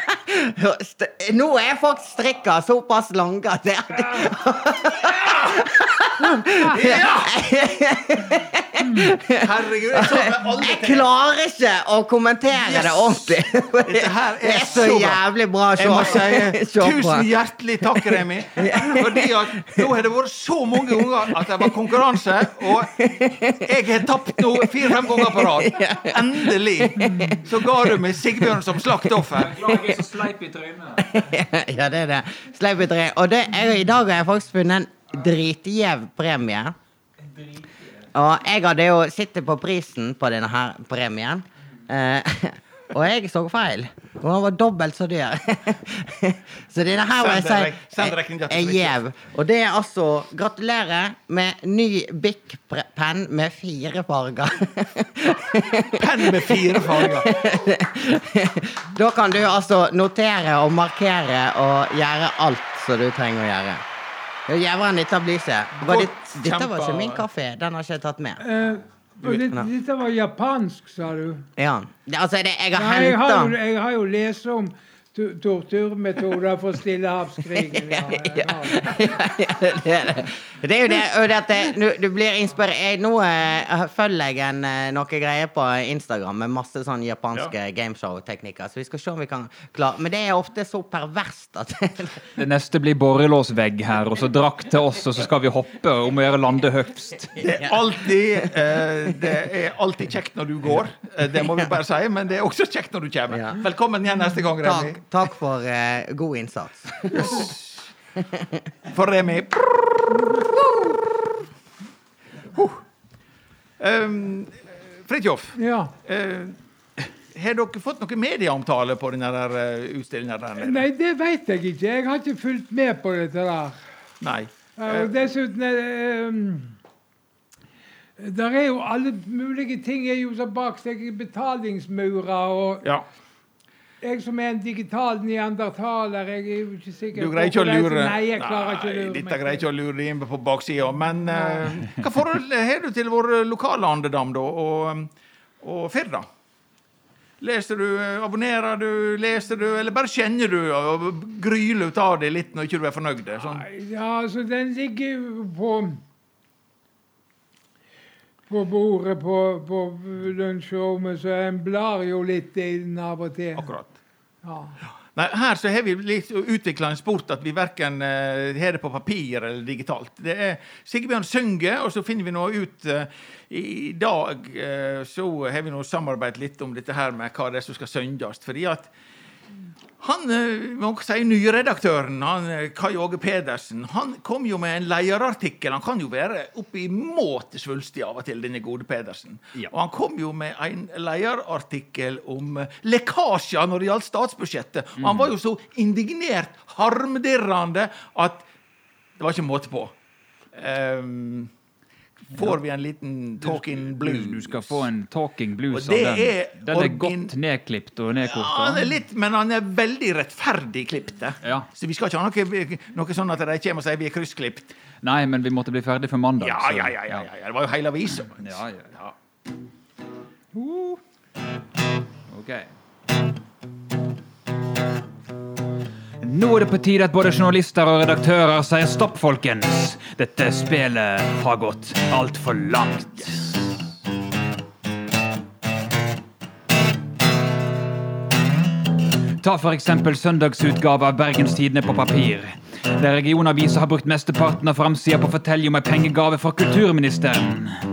S4: Nå er folk strikka såpass lange at det
S1: Herregud, jeg
S4: Jeg klarer ikke å kommentere
S1: Yes!
S4: det ordentlig.
S1: Det her
S4: Det
S1: er
S4: er så
S1: så
S4: jævlig bra
S1: må si tusen hjertelig takk, Remi. Fordi at nå har det vært så mange ganger at det var konkurranse, og jeg har tapt nå fire-fem ganger på rad. Endelig så ga du meg Sigbjørn som slaktoffer.
S2: Så sleip i trynet.
S4: ja, det er det. Sleip i trynet. Og det, jeg, i dag har jeg faktisk funnet en dritgjev premie. Og jeg hadde jo sittet på prisen på denne her premien. Eh, og jeg så feil. Og han var dobbelt så dyr. så denne her må jeg si er gjev. Og det er altså Gratulerer med ny Bic-penn med fire farger.
S1: Penn med fire farger.
S4: Da kan du altså notere og markere og gjøre alt som du trenger å gjøre. Jævla Jævelen, dette var Dette var ikke min kaffe. Den har ikke jeg tatt med.
S3: Eh, og det,
S4: Ja.
S3: dette var japansk, sa du?
S4: Ja. Altså, det, jeg har
S3: henta jeg jeg har jo lest om torturmetoder for Stillehavskrigen. Ja, ja, ja, det.
S4: er det. det er jo det, og det at du, blir inspirert Nå eh, følger jeg en, eh, noe greier på Instagram med masse sånn japanske gameshow-teknikker, så vi skal se om vi kan klare Men det er ofte så perverst at
S2: Det neste blir borrelåsvegg her, og så drakt til oss, og så skal vi hoppe om å gjøre lande høgst.
S1: Det er alltid eh, Det er alltid kjekt når du går, det må vi bare si, men det er også kjekt når du kommer. Velkommen igjen neste gang, Remi.
S4: Takk, for eh, god innsats.
S1: For Remi. Huh. Um, Fridtjof,
S3: Ja.
S1: eh, har dere fått noe medieomtale på denne der, uh, nede?
S3: Nei, det vet jeg ikke. Jeg har ikke fulgt med på dette der.
S1: Nei.
S3: Ja, og dessuten er det um, Der er jo alle mulige ting er jo så bak seg betalingsmurer og
S1: Ja.
S3: Jeg som er en digital neandertaler, jeg er jo ikke sikker
S1: Du greier ikke å lure
S3: Nei, jeg klarer ikke å lure
S1: Dette
S3: meg.
S1: greier ikke å lure deg inn på baksida. Men uh, hva forhold har du til vår lokale andedam, da, og, og Firda? Leser du, abonnerer du, leser du, eller bare kjenner du og gryler ut av det litt når ikke du er fornøyd? Sånn.
S3: Ja, altså, den ligger på på bordet på, på lunsjrommet, så en blar jo litt i den av og til.
S1: Akkurat. Nei, her så har vi utvikla en sport at vi verken uh, har det på papir eller digitalt. Det er Sigbjørn synger, og så finner vi nå ut uh, I dag uh, så har vi nå samarbeidet litt om dette her med hva det er som skal synges. Fordi at han, eh, må si nyredaktøren, han, eh, Kai Åge Pedersen, han kom jo med en lederartikkel. Han kan jo være oppimot svulstig av og til, denne gode Pedersen.
S2: Ja.
S1: Og han kom jo med en lederartikkel om eh, lekkasjer når det gjaldt statsbudsjettet. Mm. han var jo så indignert, harmdirrende, at det var ikke måte på. Ehm, får vi en liten talking blues?
S2: Du skal få en talking blues av den. Den er godt nedklipt og
S1: Ja,
S2: nedkorta.
S1: litt, men han er veldig rettferdig klipt.
S2: Ja.
S1: Så vi skal ikke ha noe, noe sånn at de kommer og sier vi er kryssklipt.
S2: Nei, men vi måtte bli ferdig før mandag.
S1: Ja,
S2: så-
S1: ja, ja, ja, ja, ja. Det var jo hele avisa.
S2: Ja, ja.
S1: Ja.
S2: Ok. Nå er det på tide at både journalister og redaktører sier stopp, folkens. Dette spillet har gått altfor langt. Ta eksempel søndagsutgave av Bergens Tidende på papir. Der regionavisa har brukt mesteparten av framsida på å fortelle om en pengegave fra kulturministeren.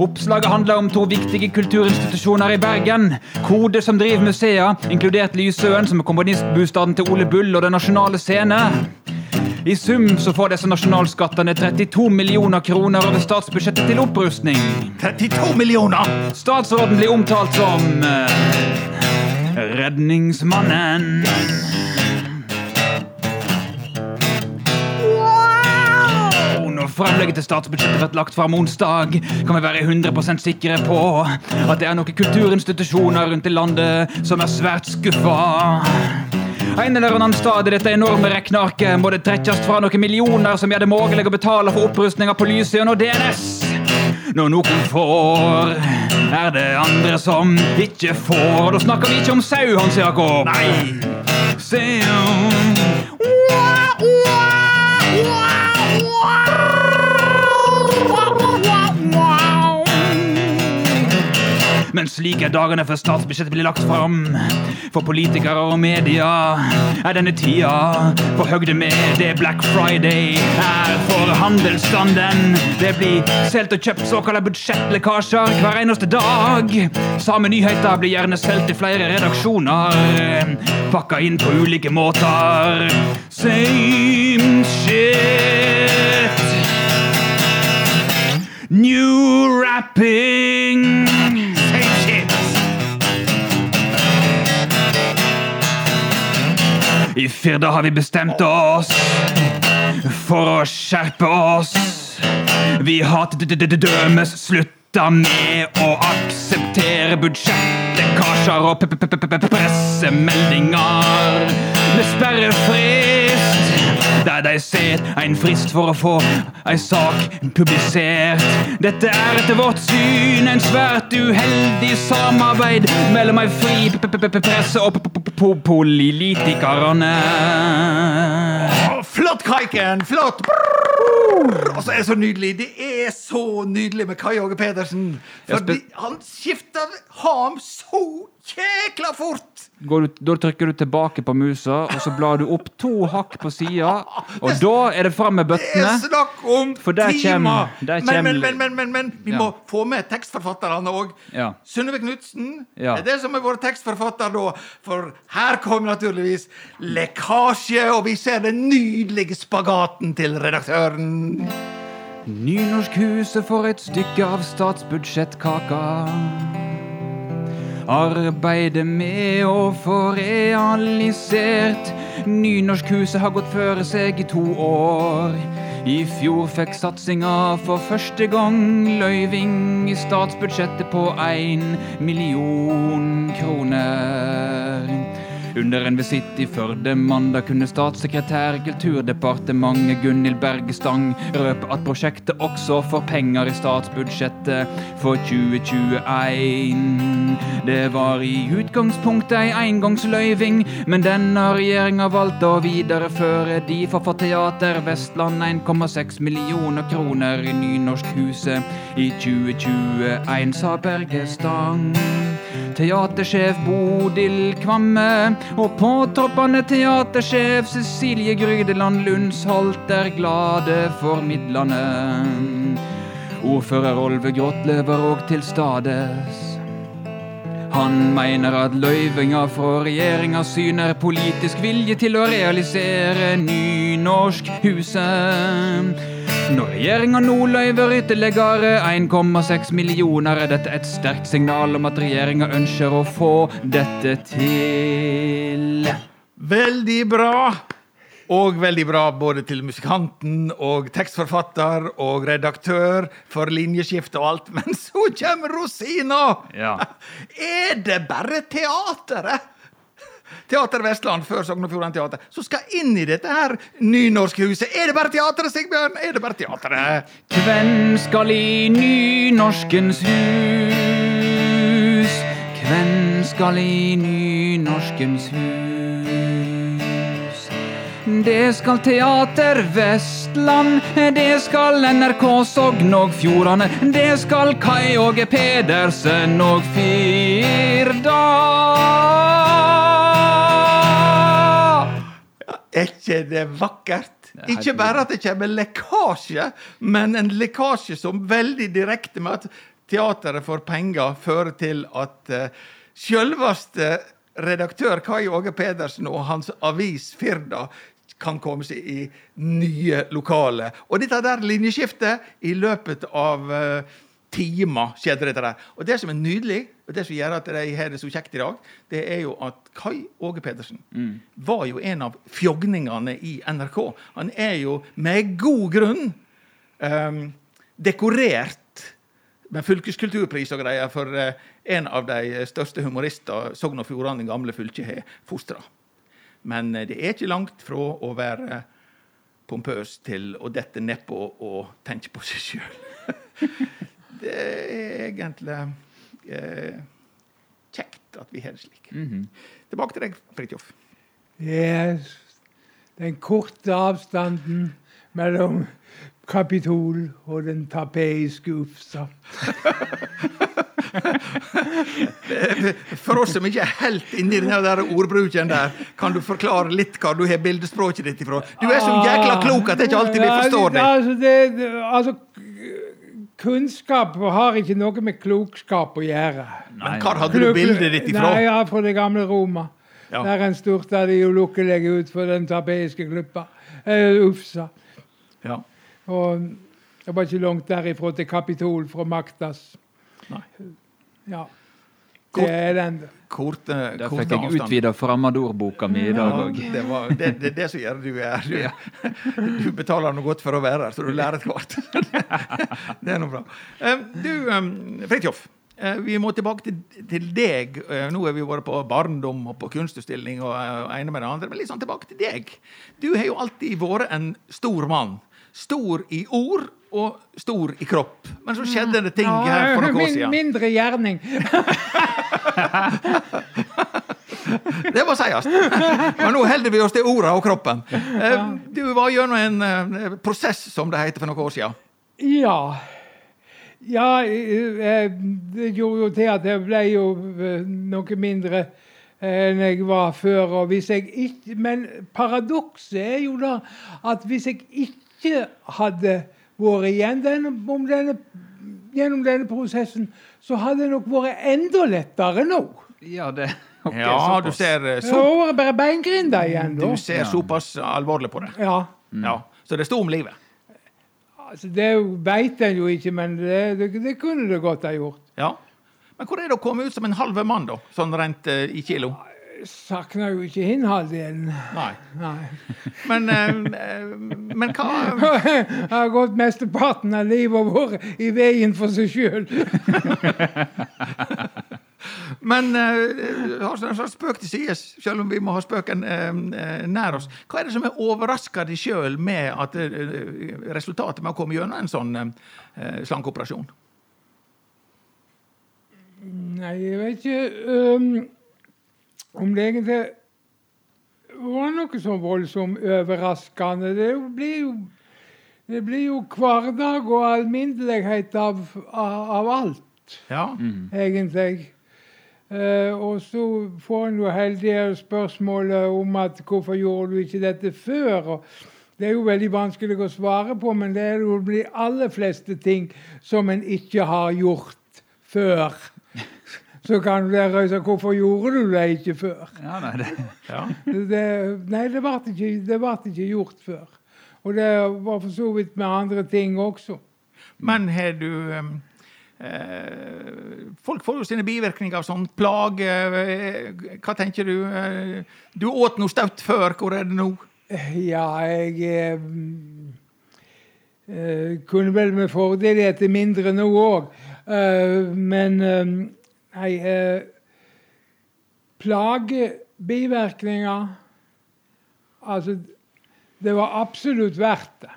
S2: Oppslaget handler om to viktige kulturinstitusjoner i Bergen. Kode, som driver museer, inkludert Lysøen, som er komponistbostaden til Ole Bull og Den nasjonale scene. I sum så får disse nasjonalskattene 32 millioner kroner over statsbudsjettet til opprustning.
S1: 32 millioner!
S2: Statsråden blir omtalt som Redningsmannen! Redningsmannen. Framlegget til statsbudsjettet ble lagt fram onsdag, kan vi være 100% sikre på at det er noen kulturinstitusjoner rundt i landet som er svært skuffa. En eller annen stad i dette enorme regnearket må det trekkes fra noen millioner som gjør det mulig å betale for opprustninga på lyset og DNS. Når noen får, er det andre som ikke får. Da snakker vi ikke om sau, Hans Jakob.
S1: Nei!
S2: Sau. Men slik er dagene før statsbudsjettet blir lagt fram. For politikere og media er denne tida på høgde med det Black Friday er for handelsstanden. Det blir solgt og kjøpt såkalte budsjettlekkasjer hver eneste dag. Samme nyheter blir gjerne solgt i flere redaksjoner. Pakka inn på ulike måter. Same shit. New rapping. I Firda har vi bestemt oss for å skjerpe oss. Vi har dømes slutta med å akseptere budsjettlekkasjer og pressemeldinger med sperrefrist. Der de ser en frist for å få ei sak publisert. Dette er etter vårt syn en svært uheldig samarbeid mellom ei fri presse og p- p- p- Polipolitikerne.
S1: Å, Flott, Kaiken! Flott! Og så er det så nydelig. Det er så nydelig med Kai Åge Pedersen. Fordi han skifter ham så kjekla fort!
S2: Går du, da trykker du tilbake på musa, og så blar du opp to hakk på sida. Og da er det fram med
S1: Det er snakk om timer! men, men, men, men, vi må få med tekstforfatterne òg.
S2: Ja.
S1: Synnøve Knutsen er det som er vår tekstforfatter da. For her kommer naturligvis lekkasje, og vi ser den nydelige spagaten til redaktøren.
S2: Nynorskhuset får et stykke av statsbudsjettkaka. Arbeidet med å få realisert Nynorskhuset har gått føre seg i to år. I fjor fikk satsinga for første gang løyving i statsbudsjettet på én million kroner. Under en visitt i Førde mandag kunne statssekretær Kulturdepartementet Gunhild Bergestang røpe at prosjektet også får penger i statsbudsjettet for 2021. Det var i utgangspunktet ei engangsløyving, men denne regjeringa valgte å videreføre. De får Teater Vestland 1,6 millioner kroner i Nynorskhuset i 2021, sa Bergestang. Teatersjef Bodil Kvamme og påtroppende teatersjef Cecilie Grydeland Lundsholt er glade for midlene. Ordfører Olve Grått lever òg til stades. Han mener at løyvinga fra regjeringa syner politisk vilje til å realisere Nynorskhuset. Når regjeringa nå løyver ytterligere 1,6 millioner, er dette et sterkt signal om at regjeringa ønsker å få dette til.
S1: Veldig bra! Og veldig bra både til musikanten og tekstforfatter og redaktør for linjeskifte og alt. Men så kommer rosina!
S2: Ja.
S1: Er det bare teateret? Teater Vestland før Sogn og Fjordane Teater, som skal inn i dette her nynorskhuset. Er det bare teatret, Sigbjørn? Er det bare teatret?
S2: Hvem skal i nynorskens hus? Hvem skal i nynorskens hus? Det skal Teater Vestland, det skal NRK Sogn og Fjordane, det skal Kai Åge Pedersen og Firda.
S1: Er ikke det vakkert?
S2: er
S1: Ikke bare at det kommer lekkasje, men en lekkasje som veldig direkte med at teateret får penger, fører til at uh, selveste redaktør Kai Åge Pedersen og hans avis Firda kan komme seg i nye lokaler. Og dette der linjeskiftet i løpet av uh, timer skjedde dette der. Og det som er nydelig, og det som gjør at de har det så kjekt i dag, det er jo at Kai Åge Pedersen var jo en av fjogningene i NRK. Han er jo med god grunn um, dekorert med fylkeskulturpris og greier for uh, en av de største humorister Sogn og Fjordane gamle fylke har fostra. Men uh, det er ikke langt fra å være pompøs til å dette nedpå og tenke på seg sjøl. det er egentlig eh, kjekt at vi har det slik. Tilbake til deg, Fridtjof.
S3: Yes. Den korte avstanden mellom Kapitol og den tapeiske Ufsa.
S1: For oss som ikke er helt inni den der ordbruken der, kan du forklare litt hva du har bildespråket ditt ifra? Du er så jækla klok at det er ikke alltid vi forstår det.
S3: Altså, det altså, kunnskap har ikke noe med klokskap å gjøre.
S1: Men hvor hadde du bildet ditt ifra?
S3: Nei, ja, Fra det gamle Roma.
S1: Ja.
S3: Der en styrta de ulykkelige ut for den tapeiske klubba. Uh, Ufsa.
S1: Ja.
S3: Og det var ikke langt derifra til Kapitol fra Maktas.
S1: Nei.
S3: Ja.
S1: Kort-
S3: Det er den.
S1: Korte,
S2: Der
S1: korte
S2: fikk jeg utvida fremmedordboka mi i dag
S1: Ja, det, var, det, det er det som gjør du er Du, du betaler noe godt for å være her, så du lærer et hvert. Det er noe bra. Eh, Du, um, Fridtjof. eh, Vi må tilbake til, til deg. Nå har vi vært på barndom og på kunstutstilling og og ene med det andre, men litt sånn tilbake til deg. Du har jo alltid vært en stor mann. Stor i ord og stor i kropp. Men så skjedde det ting her for noen år siden.
S3: mindre gjerning.
S1: Det må sies. Men nå holder vi oss til orda og kroppen. Eh, Du var gjennom en eh, prosess, som det heter for noen år siden.
S3: Ja. Ja, eh, det gjorde jo til at jeg ble jo noe mindre enn jeg var før. Og hvis jeg ikke, men paradokset er jo da at hvis jeg ikke hadde vært igjen denne, om denne, gjennom denne prosessen, så hadde det nok vært enda lettere nå.
S2: Ja, det Okay,
S1: Ja,
S2: såpass.
S1: du ser, eh,
S3: Det
S1: så,
S3: har bare beingrinda igjen, da.
S1: du ser såpass alvorlig på det.
S3: Ja.
S1: Ja. Så det sto om livet.
S3: Altså, det veit en jo ikke, men det, det, det kunne det godt ha gjort.
S1: Ja. Men hvor er det å komme ut som en halv mann, da? Sånn rent uh, i kilo?
S3: Savner jo ikke innholdet
S1: Nei.
S3: Nei.
S1: Men, eh, eh, men hva
S3: Jeg har gått mesteparten av livet vært i veien for seg sjøl.
S1: Men uh, har en slags spøk til sides, selv om vi må ha spøken eh, eh, nær oss. Hva er det som er overraska deg sjøl med at eh, resultatet med å komme gjennom en sånn uh, slankeoperasjon?
S3: Nei, jeg vet ikke øhm, om det egentlig var noe så voldsomt overraskende. Det blir jo, det blir jo hverdag og alminnelighet av, av, av alt.
S1: Ja.
S3: egentlig. Uh, og så får en jo heldig spørsmålet om at hvorfor gjorde du ikke dette før? Og det er jo veldig vanskelig å svare på, men det er jo de aller fleste ting som en ikke har gjort før. Så kan du lære seg hvorfor gjorde du det ikke før.
S2: Ja, nei, det,
S1: ja.
S3: Det, nei, det ble ikke, ikke gjort før. Og det var for så vidt med andre ting også.
S1: Men har du eh, Folk får jo sine bivirkninger av sånn plage. Eh, hva tenker du? Eh, du åt noe staut før. Hvor er det nå?
S3: Ja, jeg eh, kunne vel med fordel spise mindre nå òg. men eh, nei eh, Plage, bivirkninger Altså, det var absolutt verdt det.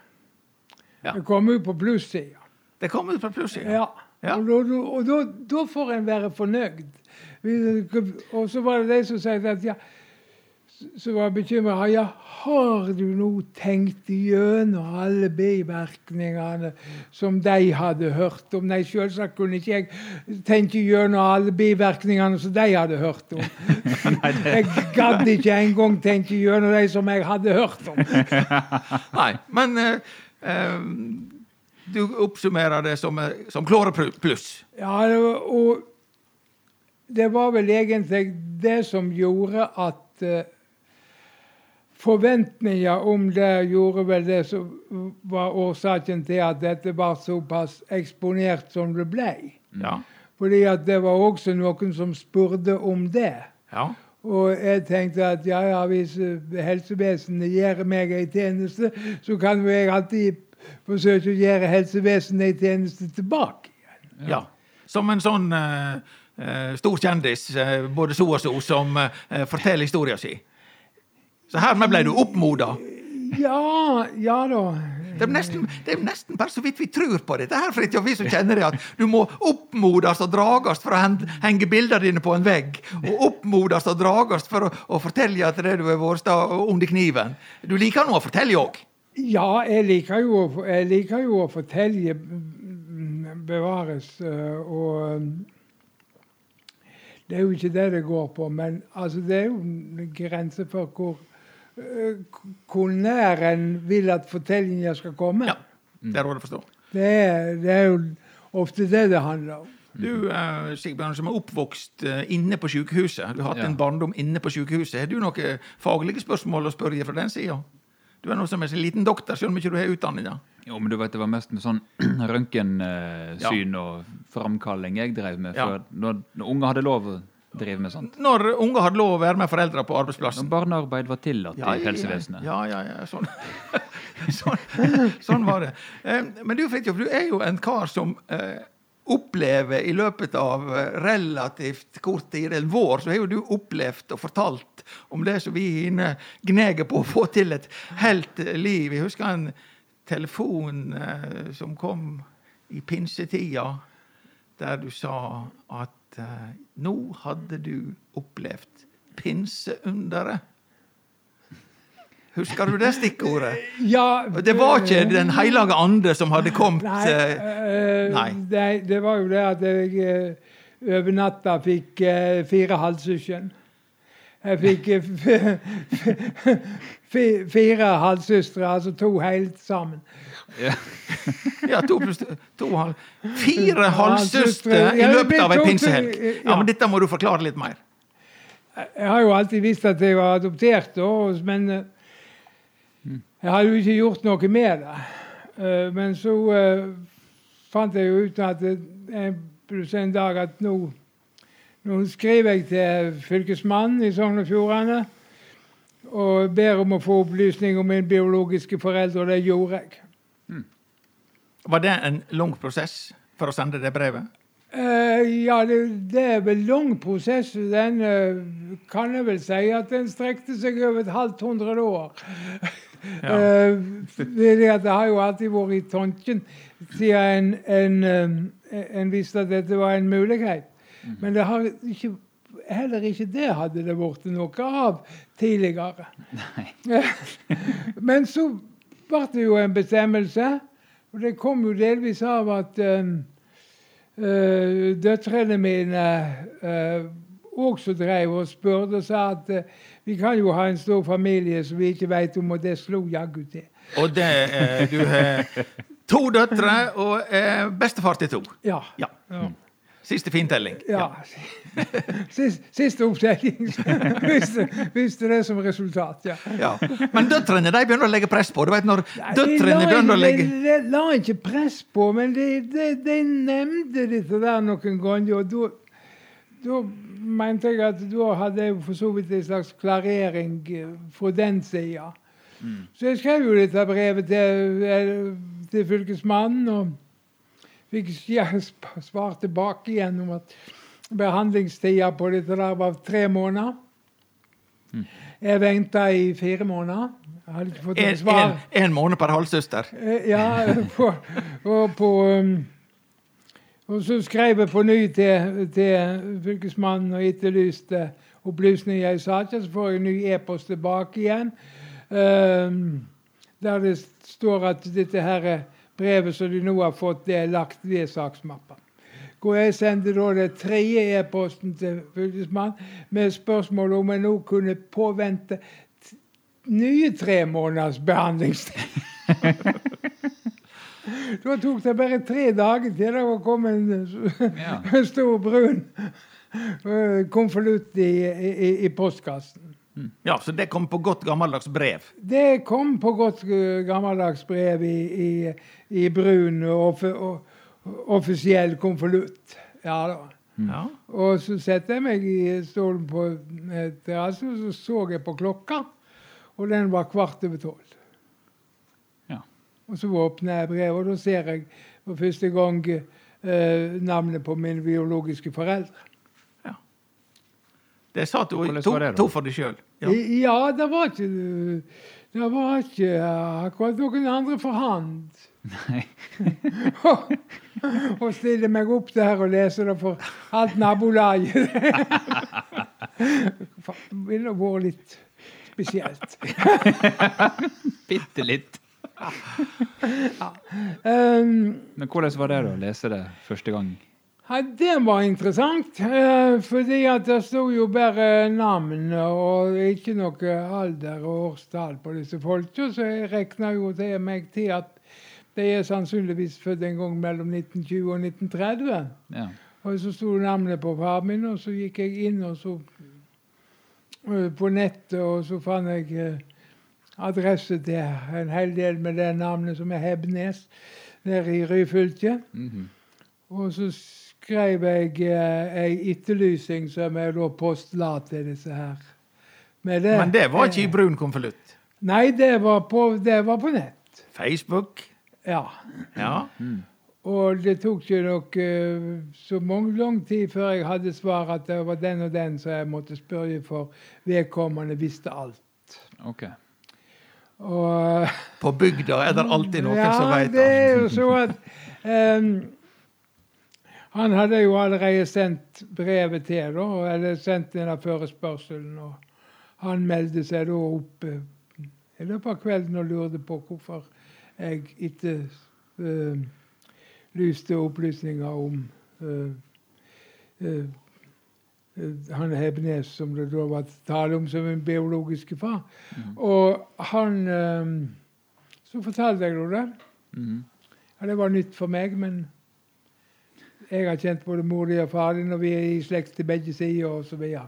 S1: Ja.
S3: Det kom ut på plussida.
S1: Det kom ut på plussida.
S3: Ja.
S1: Ja.
S3: Og, da får en være fornøyd. Og så var det de som sa at ja, så var bekymra. Ja, har du nå tenkt igjennom alle bivirkningene som de hadde hørt om? Nei, selvsagt kunne ikke jeg tenke igjennom alle bivirkningene som de hadde hørt om. Jeg gadd ikke engang tenke igjennom de som jeg hadde hørt om.
S1: Nei, men eh, eh, du oppsummerer det som, eh, som klare pluss.
S3: Ja, og det var vel egentlig det som gjorde at eh, Forventninger om det gjorde vel det som var årsaken til at dette var såpass eksponert som det ble.
S1: Ja.
S3: Fordi at det var også noen som spurte om det.
S1: ja.
S3: Og jeg tenkte at ja, ja, hvis helsevesenet gjør meg en tjeneste, så kan jo jeg alltid forsøke å gjøre helsevesenet en tjeneste tilbake.
S1: Ja. Som en sånn eh, stor kjendis, uh, både så og så, som uh, forteller historien sin. Så hermed ble du oppmoda.
S3: Ja, ja da.
S1: Det er, nesten, det er nesten bare så vidt vi tror på dette, her, Fridtjof, vi som kjenner det, at du må oppmodes og dragast for å henge bildene dine på en vegg. Og oppmodes og dragast for å, å fortelle at det du har vært under kniven. Du liker nå å fortelle òg.
S3: Ja, jeg liker jo, jeg liker jo å fortelle bevares. øh, Og mm, det er jo ikke det det går på, men altså, det er jo en grense for hvor, hvor nær en vil at fortellingen skal komme.
S1: Ja, det er råd å forstå.
S3: Det, er, det er jo ofte det det handler om.
S1: Du, eh, Sigbjørn, som er oppvokst eh, inne på sykehuset. Du har hatt
S2: Ja.
S1: en barndom inne på sykehuset. Har du noen faglige spørsmål å spørre fra den sida? Du er nå som en liten doktor, selv om ikke du har utdanninga.
S2: jo, men du vet, det var mest med sånn røntgensyn og framkalling jeg drev med.
S1: Ja.
S2: For når, når unger hadde lov drive med sånt.
S1: Når unger hadde lov å være med foreldre på arbeidsplassen.
S2: Når barnearbeid var tillatt i helsevesenet.
S1: Ja, ja, ja. Sånn, sånn, sånn var det. Men du, Fridtjof, du er jo en kar som eh, opplever i løpet av eh, relativt kort tid, en vår, så har jo du opplevd og fortalt om det som vi inne gneger på å få til et helt liv. Jeg husker en telefon eh, som kom i pinsetida, der du sa at nå hadde du opplevd pinseunderet. Husker du det stikkordet?
S3: Ja,
S1: Det var ikke Den hellige ande som hadde kommet
S3: Nei,
S1: eh,
S3: eh,
S1: nei.
S3: Det, det var jo det at jeg eh, over natta fikk eh, fire halvsøsken. Jeg fikk eh, fire halvsøstre, altså to helt sammen.
S1: Ja, to pluss to halv... Fire halvsøstre i løpet av ei pinsehelg.
S3: ja.
S1: Men dette må du forklare litt mer.
S3: Jeg har jo alltid visst at jeg var adoptert, men eh, jeg hadde jo ikke gjort noe med det. Eh, Men så fant jeg jo ut at en dag at nå, nå skriver jeg til Fylkesmannen i Sogn og Fjordane og ber om å få opplysning om mine biologiske foreldre, og det gjorde jeg.
S1: Var det en lang prosess for å sende det brevet?
S3: Uh, ja, det, det er vel lang prosess. Den uh, kan jeg vel si at den strekte seg over et halvt hundre år.
S1: Ja.
S3: uh, det, det, har jo alltid vært i tanken siden en, en, en visste at dette var en mulighet. Men det har ikke, heller ikke det hadde det blitt noe av tidligere. Nei. Men så ble det jo en bestemmelse, og det kom jo delvis av at eh, døtrene mine øh, også drev og spurte og sa at øh, vi kan jo ha en stor familie som vi ikke vet om, og det slo jaggu til.
S1: Og det Du har to døtre og eh, bestefar til to.
S3: Ja.
S1: Ja.
S3: ja.
S1: Siste fintelling.
S3: ja. Sist, siste opptelling hvis, hvis, det som resultat, ja.
S1: Ja. Men døtrene de begynner å legge press på. Du vet når døtrene begynner å legge
S3: De, de la ikke press på, men de, de, de nevnte dette der noen ganger. Og da, da mente jeg at da hadde jeg for så vidt en slags klarering eh, fra den sida. Så jeg skrev jo dette brevet til, eh, til fylkesmannen, og fikk svar tilbake igjen om at behandlingstida på dette der var tre måneder. Jeg venta i fire måneder. Jeg hadde ikke fått noe
S1: en,
S3: svar.
S1: en måned per halvsøster.
S3: Eh, Ja, på, og på um, Og så skrev jeg på ny til, til fylkesmannen og etterlyste opplysninger i saken. Så får jeg en ny e-post tilbake igjen, um, der det står at dette her brevet som de nå har fått, det er lagt ved saksmappa. Hvor jeg sendte da det tredje e-posten til fylkesmannen med spørsmål om jeg nå kunne påvente nye tre måneders behandlingstid. Da tok det bare tre dager til det kommet en
S2: Ja.
S3: stor brun eh, konvolutt i, i, i postkassen.
S1: Ja, Så det kom på godt gammeldags brev.
S3: Det kom på godt eh, gammeldags brev i, i, i brun og, offisiell konvolutt. Ja da.
S1: Ja.
S3: Og så satte jeg meg i stolen på eh, terrassen, og så så jeg på klokka, og den var kvart over tolv.
S2: Ja.
S3: Og så åpner jeg brevet, og da ser jeg for første gang eh, navnet på mine biologiske foreldre.
S1: Det sa du
S2: Hvordan
S1: to, for deg sjøl. Ja.
S3: Ja, det var ikke Det var ikke akkurat noen andre for hand.
S2: Nei.
S3: og stille meg opp der og lese det for alt nabolaget. Det ville vært litt spesielt.
S2: Bitte litt.
S3: Um,
S2: Men hvordan var det da å lese det første gang?
S3: Ja, Det var interessant, eh, fordi at det sto jo bare navn og ikke noe alder og årstall på disse folka, så jeg regna jo til meg til at de er sannsynligvis født en gang mellom 1920 og 1930.
S2: Ja.
S3: Og så sto navnet på far min, og så gikk jeg inn og så eh, på nettet, og så fant jeg eh, adresse til en hel del med det navnet som er Hebnes, nede i Ryfylke.
S2: Mhm.
S3: Og så skrev jeg eh, ei etterlysning som jeg da postla til disse her. Men det,
S1: Men det var ikke i
S3: eh,
S1: brun konvolutt.
S3: Nei, det var på, det var på nett.
S1: Facebook.
S3: Ja.
S1: Ja.
S3: Og det tok ikke nok eh, så mange, lang tid før jeg hadde svar at det var den og den som jeg måtte spørre for vedkommende visste alt.
S2: Ok.
S3: Og
S1: På bygda er det alltid noen
S3: ja,
S1: som veit
S3: det er jo så at em, Han hadde jo allerede sendt brevet til, da, eller sendt denne forespørselen. Og han meldte seg da opp eh, i løpet av kvelden og lurte på hvorfor jeg ikke uh, lyste opplysninger om uh, uh, han Hebnes, som det da var tale om som min biologiske far. Og han Så fortalte jeg nå det.
S2: Mm.
S3: Ja, det var nytt for meg, men jeg har kjent både mor og far din, og vi er i slekt til begge sider, og så videre.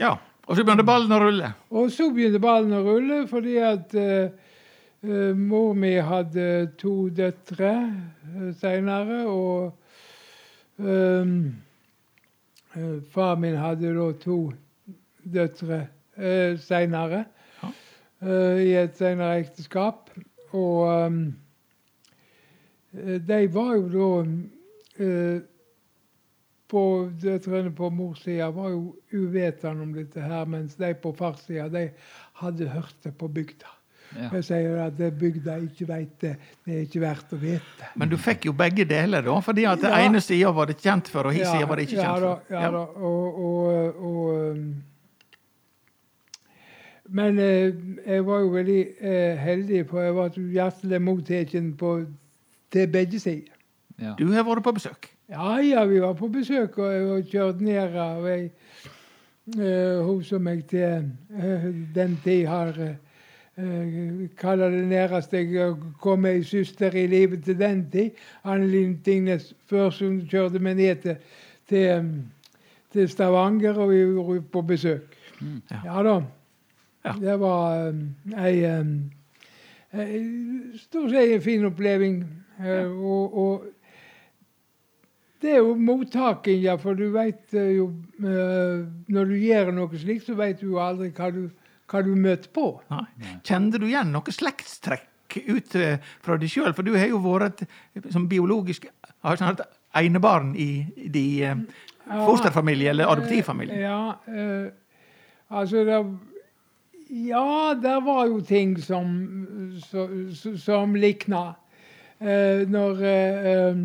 S1: Ja. Og så begynte ballen å rulle.
S3: Og så begynte ballen å rulle, fordi at eh, eh, mor mi hadde to døtre uh, seinere, og um, eh, far min hadde da to døtre uh, seinere,
S1: Ja.
S3: eh, i et seinere ekteskap. Og eh, de var jo da eh, på Døtrene på mors side var jo uvetende om dette her, mens de på fars side de hadde hørt det på bygda.
S2: Ja.
S3: Jeg sier at det bygda ikke veit det, det er ikke verdt å vite.
S1: Men du fikk jo begge deler, da. Fordi at
S3: Ja.
S1: ene sida var det kjent for, og hin sida var det ikke
S3: ja,
S1: kjent for.
S3: ja, da. Og, og, og um, Men eh, jeg var jo veldig eh, heldig, for jeg så hjertelig mottatt til begge sider.
S2: Ja.
S1: Du har vært på besøk.
S3: Ja, ja, vi var på besøk og, og kjørte ned av ei uh, Hun som jeg til eh, den tid har uh, Kaller det næreste jeg kom ei søster i livet til den tid. Annelin Tingnes, før hun kjørte meg ned til, til, til Stavanger, og vi var på besøk.
S2: Mm.
S1: Ja.
S3: Ja da.
S1: Ja.
S3: Det var um, ei um, Stort sett en fin oppleving. eh, og, og det er jo mottaking, ja, for du veit jo eh, Når du gjør noe slikt, så veit du jo aldri hva du, hva du møter på.
S1: Nei. Kjente du igjen noe slektstrekk ut eh, fra deg sjøl? For du har jo vært som biologisk har sånn enebarn i din fosterfamilie eller adoptivfamilie.
S3: eh, Ja, eh, altså det, Ja, det var jo ting som, som, som likna. Eh, når eh, eh,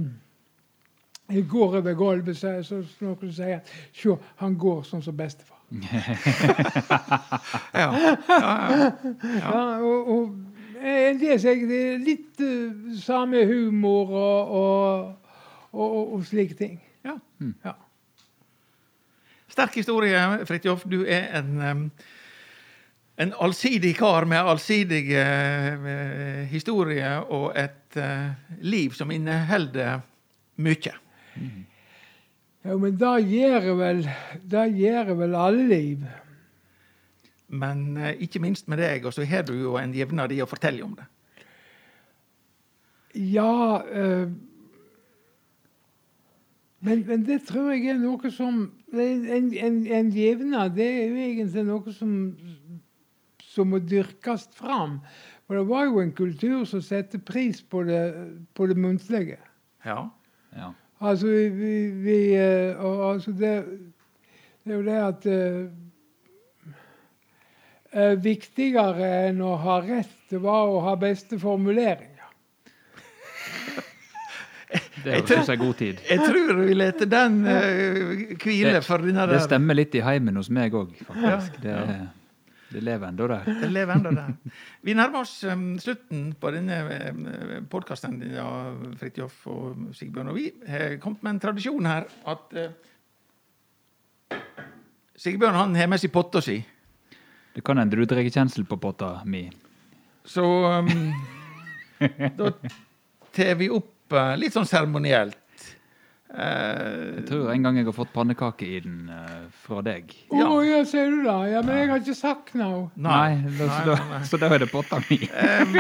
S3: jeg går over gulvet, så, så så noen sier Se, han går sånn som bestefar.
S1: Ja. Ja, ja.
S3: Ja, og, og en del det er litt uh, samme humor og, og, og, slike ting.
S1: ja.
S3: Ja.
S1: Sterk historie, Fridtjof. Du er en, um, en allsidig kar med allsidig uh, historie og et uh, liv som inneholder mye.
S3: Ja, men da gjør vel, da gjør vel alle liv.
S1: Men eh, ikke minst med deg, og så har du jo en jevnad i å fortelle om det.
S3: Ja eh, men, men det tror jeg er noe som En, en, en jevnad det er jo egentlig noe som, som må dyrkes fram. For det var jo en kultur som satte pris på det, på det muntlige.
S1: Ja.
S2: Ja.
S3: Altså, vi, vi, vi eh, og, altså det, det er jo det at eh, eh, Viktigere enn å ha rett, var å ha beste formuleringer.
S2: Det høres ut som god tid.
S1: Jeg tror vi lar den eh, hvile for denne
S2: Det
S1: der.
S2: stemmer litt i heimen hos meg òg, faktisk. Det, det lever ennå der.
S1: Det lever enda der. Vi nærmer oss um, slutten på denne um, podkasten ja, Fridtjof og Sigbjørn. Og vi har kommet med en tradisjon her at uh, Sigbjørn han har med seg potta si.
S2: Det kan hende du drar kjensel på potta mi.
S1: Så um, da tar vi opp uh, litt sånn seremonielt. Eh,
S2: Jeg tror en gang jeg har fått pannekake i den uh, fra deg.
S3: Å
S1: Ja.
S3: ja. ser du da? Ja, Men jeg har ikke sagt noe.
S1: nei. nei, nei, nei.
S2: så da er det potta mi.
S1: Um,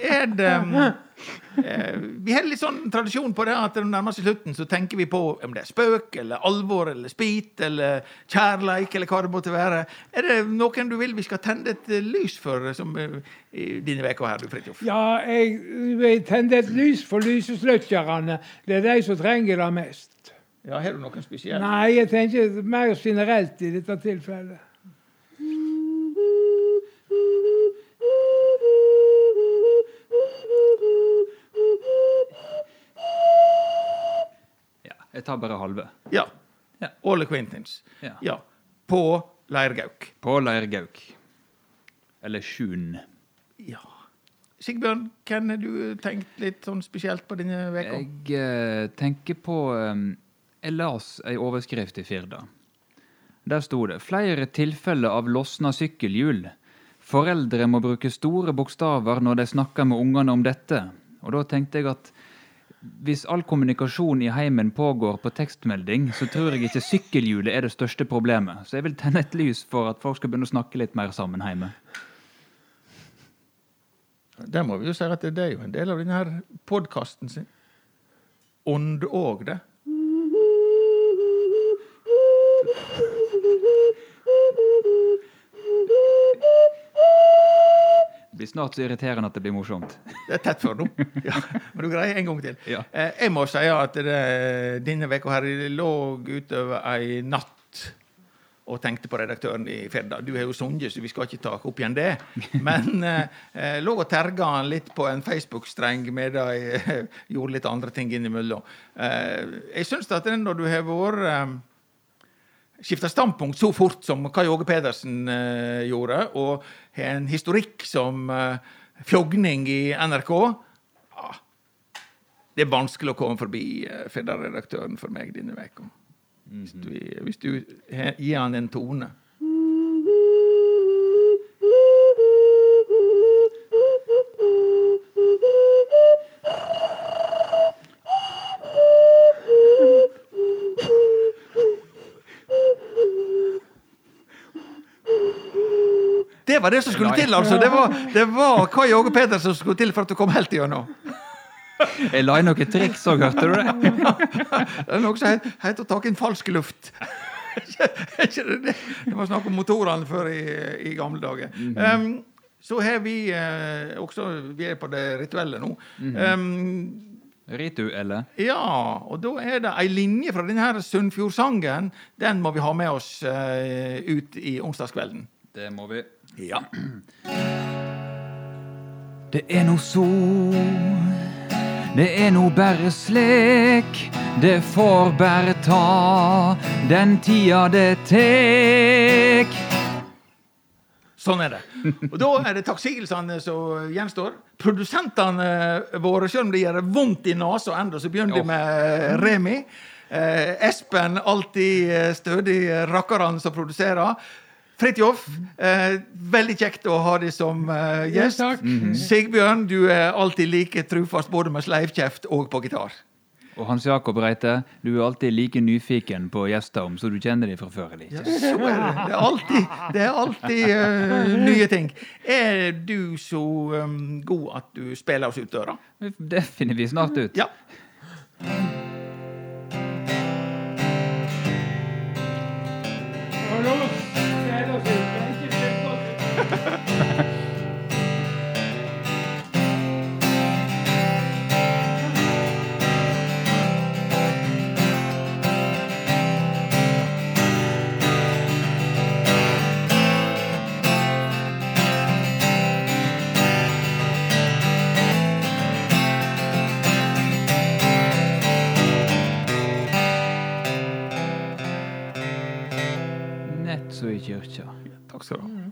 S1: er det eh, Vi har litt sånn tradisjon på det at når det nærmer seg slutten, så tenker vi på om det er spøk eller alvor eller spit eller kjærleik eller hva det måtte være. Er det noen du vil vi skal tenne et eh, lys for som, eh, i dine uker her, du Fridtjof?
S3: Ja, jeg vil tenne et lys for lysesløkkerne. Det er de som trenger det mest.
S1: Ja, Har du noen spesielle?
S3: Nei, jeg tenker mer generelt i dette tilfellet.
S2: Jeg tar bare halve.
S1: Ja.
S2: Ja.
S1: All acquaintance.
S2: Ja.
S1: Ja. På Leirgauk.
S2: På Leirgauk. Eller Sjun.
S1: Ja. Sigbjørn, hvem har du tenkt litt sånn spesielt på denne uka?
S2: Jeg eh, tenker på eh, Jeg las ei overskrift i Firda. Der sto det 'Flere tilfeller av losna sykkelhjul'. Foreldre må bruke store bokstaver når de snakker med ungene om dette. Og da tenkte jeg at hvis all kommunikasjon i heimen pågår på tekstmelding, så tror jeg ikke sykkelhjulet er det største problemet. Så jeg vil tenne et lys for at folk skal begynne å snakke litt mer sammen hjemme.
S1: Der må vi jo si at det er jo en del av denne podkasten sin. Ånd òg, det.
S2: Blir snart så irriterende at det blir morsomt.
S1: Det er tett for nå. Ja. Men du greier en gang til.
S2: Ja.
S1: Eh, jeg må si at det, denne uka her lå utover ei natt og tenkte på redaktøren i Firda. Du har jo sunget, så vi skal ikke ta opp igjen det. Men eh, lå og terga han litt på en Facebook-streng medan jeg eh, gjorde litt andre ting innimellom. Eh, jeg syns at når du har vært eh, skifta standpunkt så fort som Kai Åge Pedersen eh, gjorde, og har en historikk som eh, fjogning i NRK ah, Det er vanskelig å komme forbi eh, Firda-redaktøren for meg denne veka. Hvis du, hvis du he- gir han en tone. Det var det som skulle til, altså! Det var, det var Kai Åge Pedersen som skulle til for at du kom helt igjennom.
S2: Jeg la inn noen triks òg, hørte du det?
S1: Det er noe som heter å ta inn falsk luft. Det var snakk om motorene før i, i gamle dager. um, så har vi eh, også Vi er på det rituelle nå. um,
S2: Ritu, eller?
S1: ja, og da er det ei linje fra denne Sunnfjordsangen. Den må vi ha med oss eh, ut i onsdagskvelden.
S2: Det må vi.
S1: Ja.
S2: Det er no så Det er no bare slik Det får bare ta Den tida det tek
S1: Sånn er det. Og da er det takksigelsene som gjenstår. Produsentene våre, selv om det gjør vondt i nesa ennå, så begynner de med Remi. Eh, Espen, alltid eh, stødig rakkeren som produserer. Fridtjof, eh, veldig kjekt å ha deg som eh, gjest.
S3: Ja, takk.
S1: Sigbjørn, du er alltid like trufast både med sleivkjeft og på gitar.
S2: Og Hans Jakob Reite, du er alltid like nyfiken på gjester om, så du kjenner dem fra før eller
S1: Ja, så er det. Det er alltid, det er alltid uh, nye ting. Er du så um, god at du spiller oss ut døra?
S2: Det finner vi snart ut.
S1: Ja.
S2: Så i kyrkja.
S1: Takk skal du ha.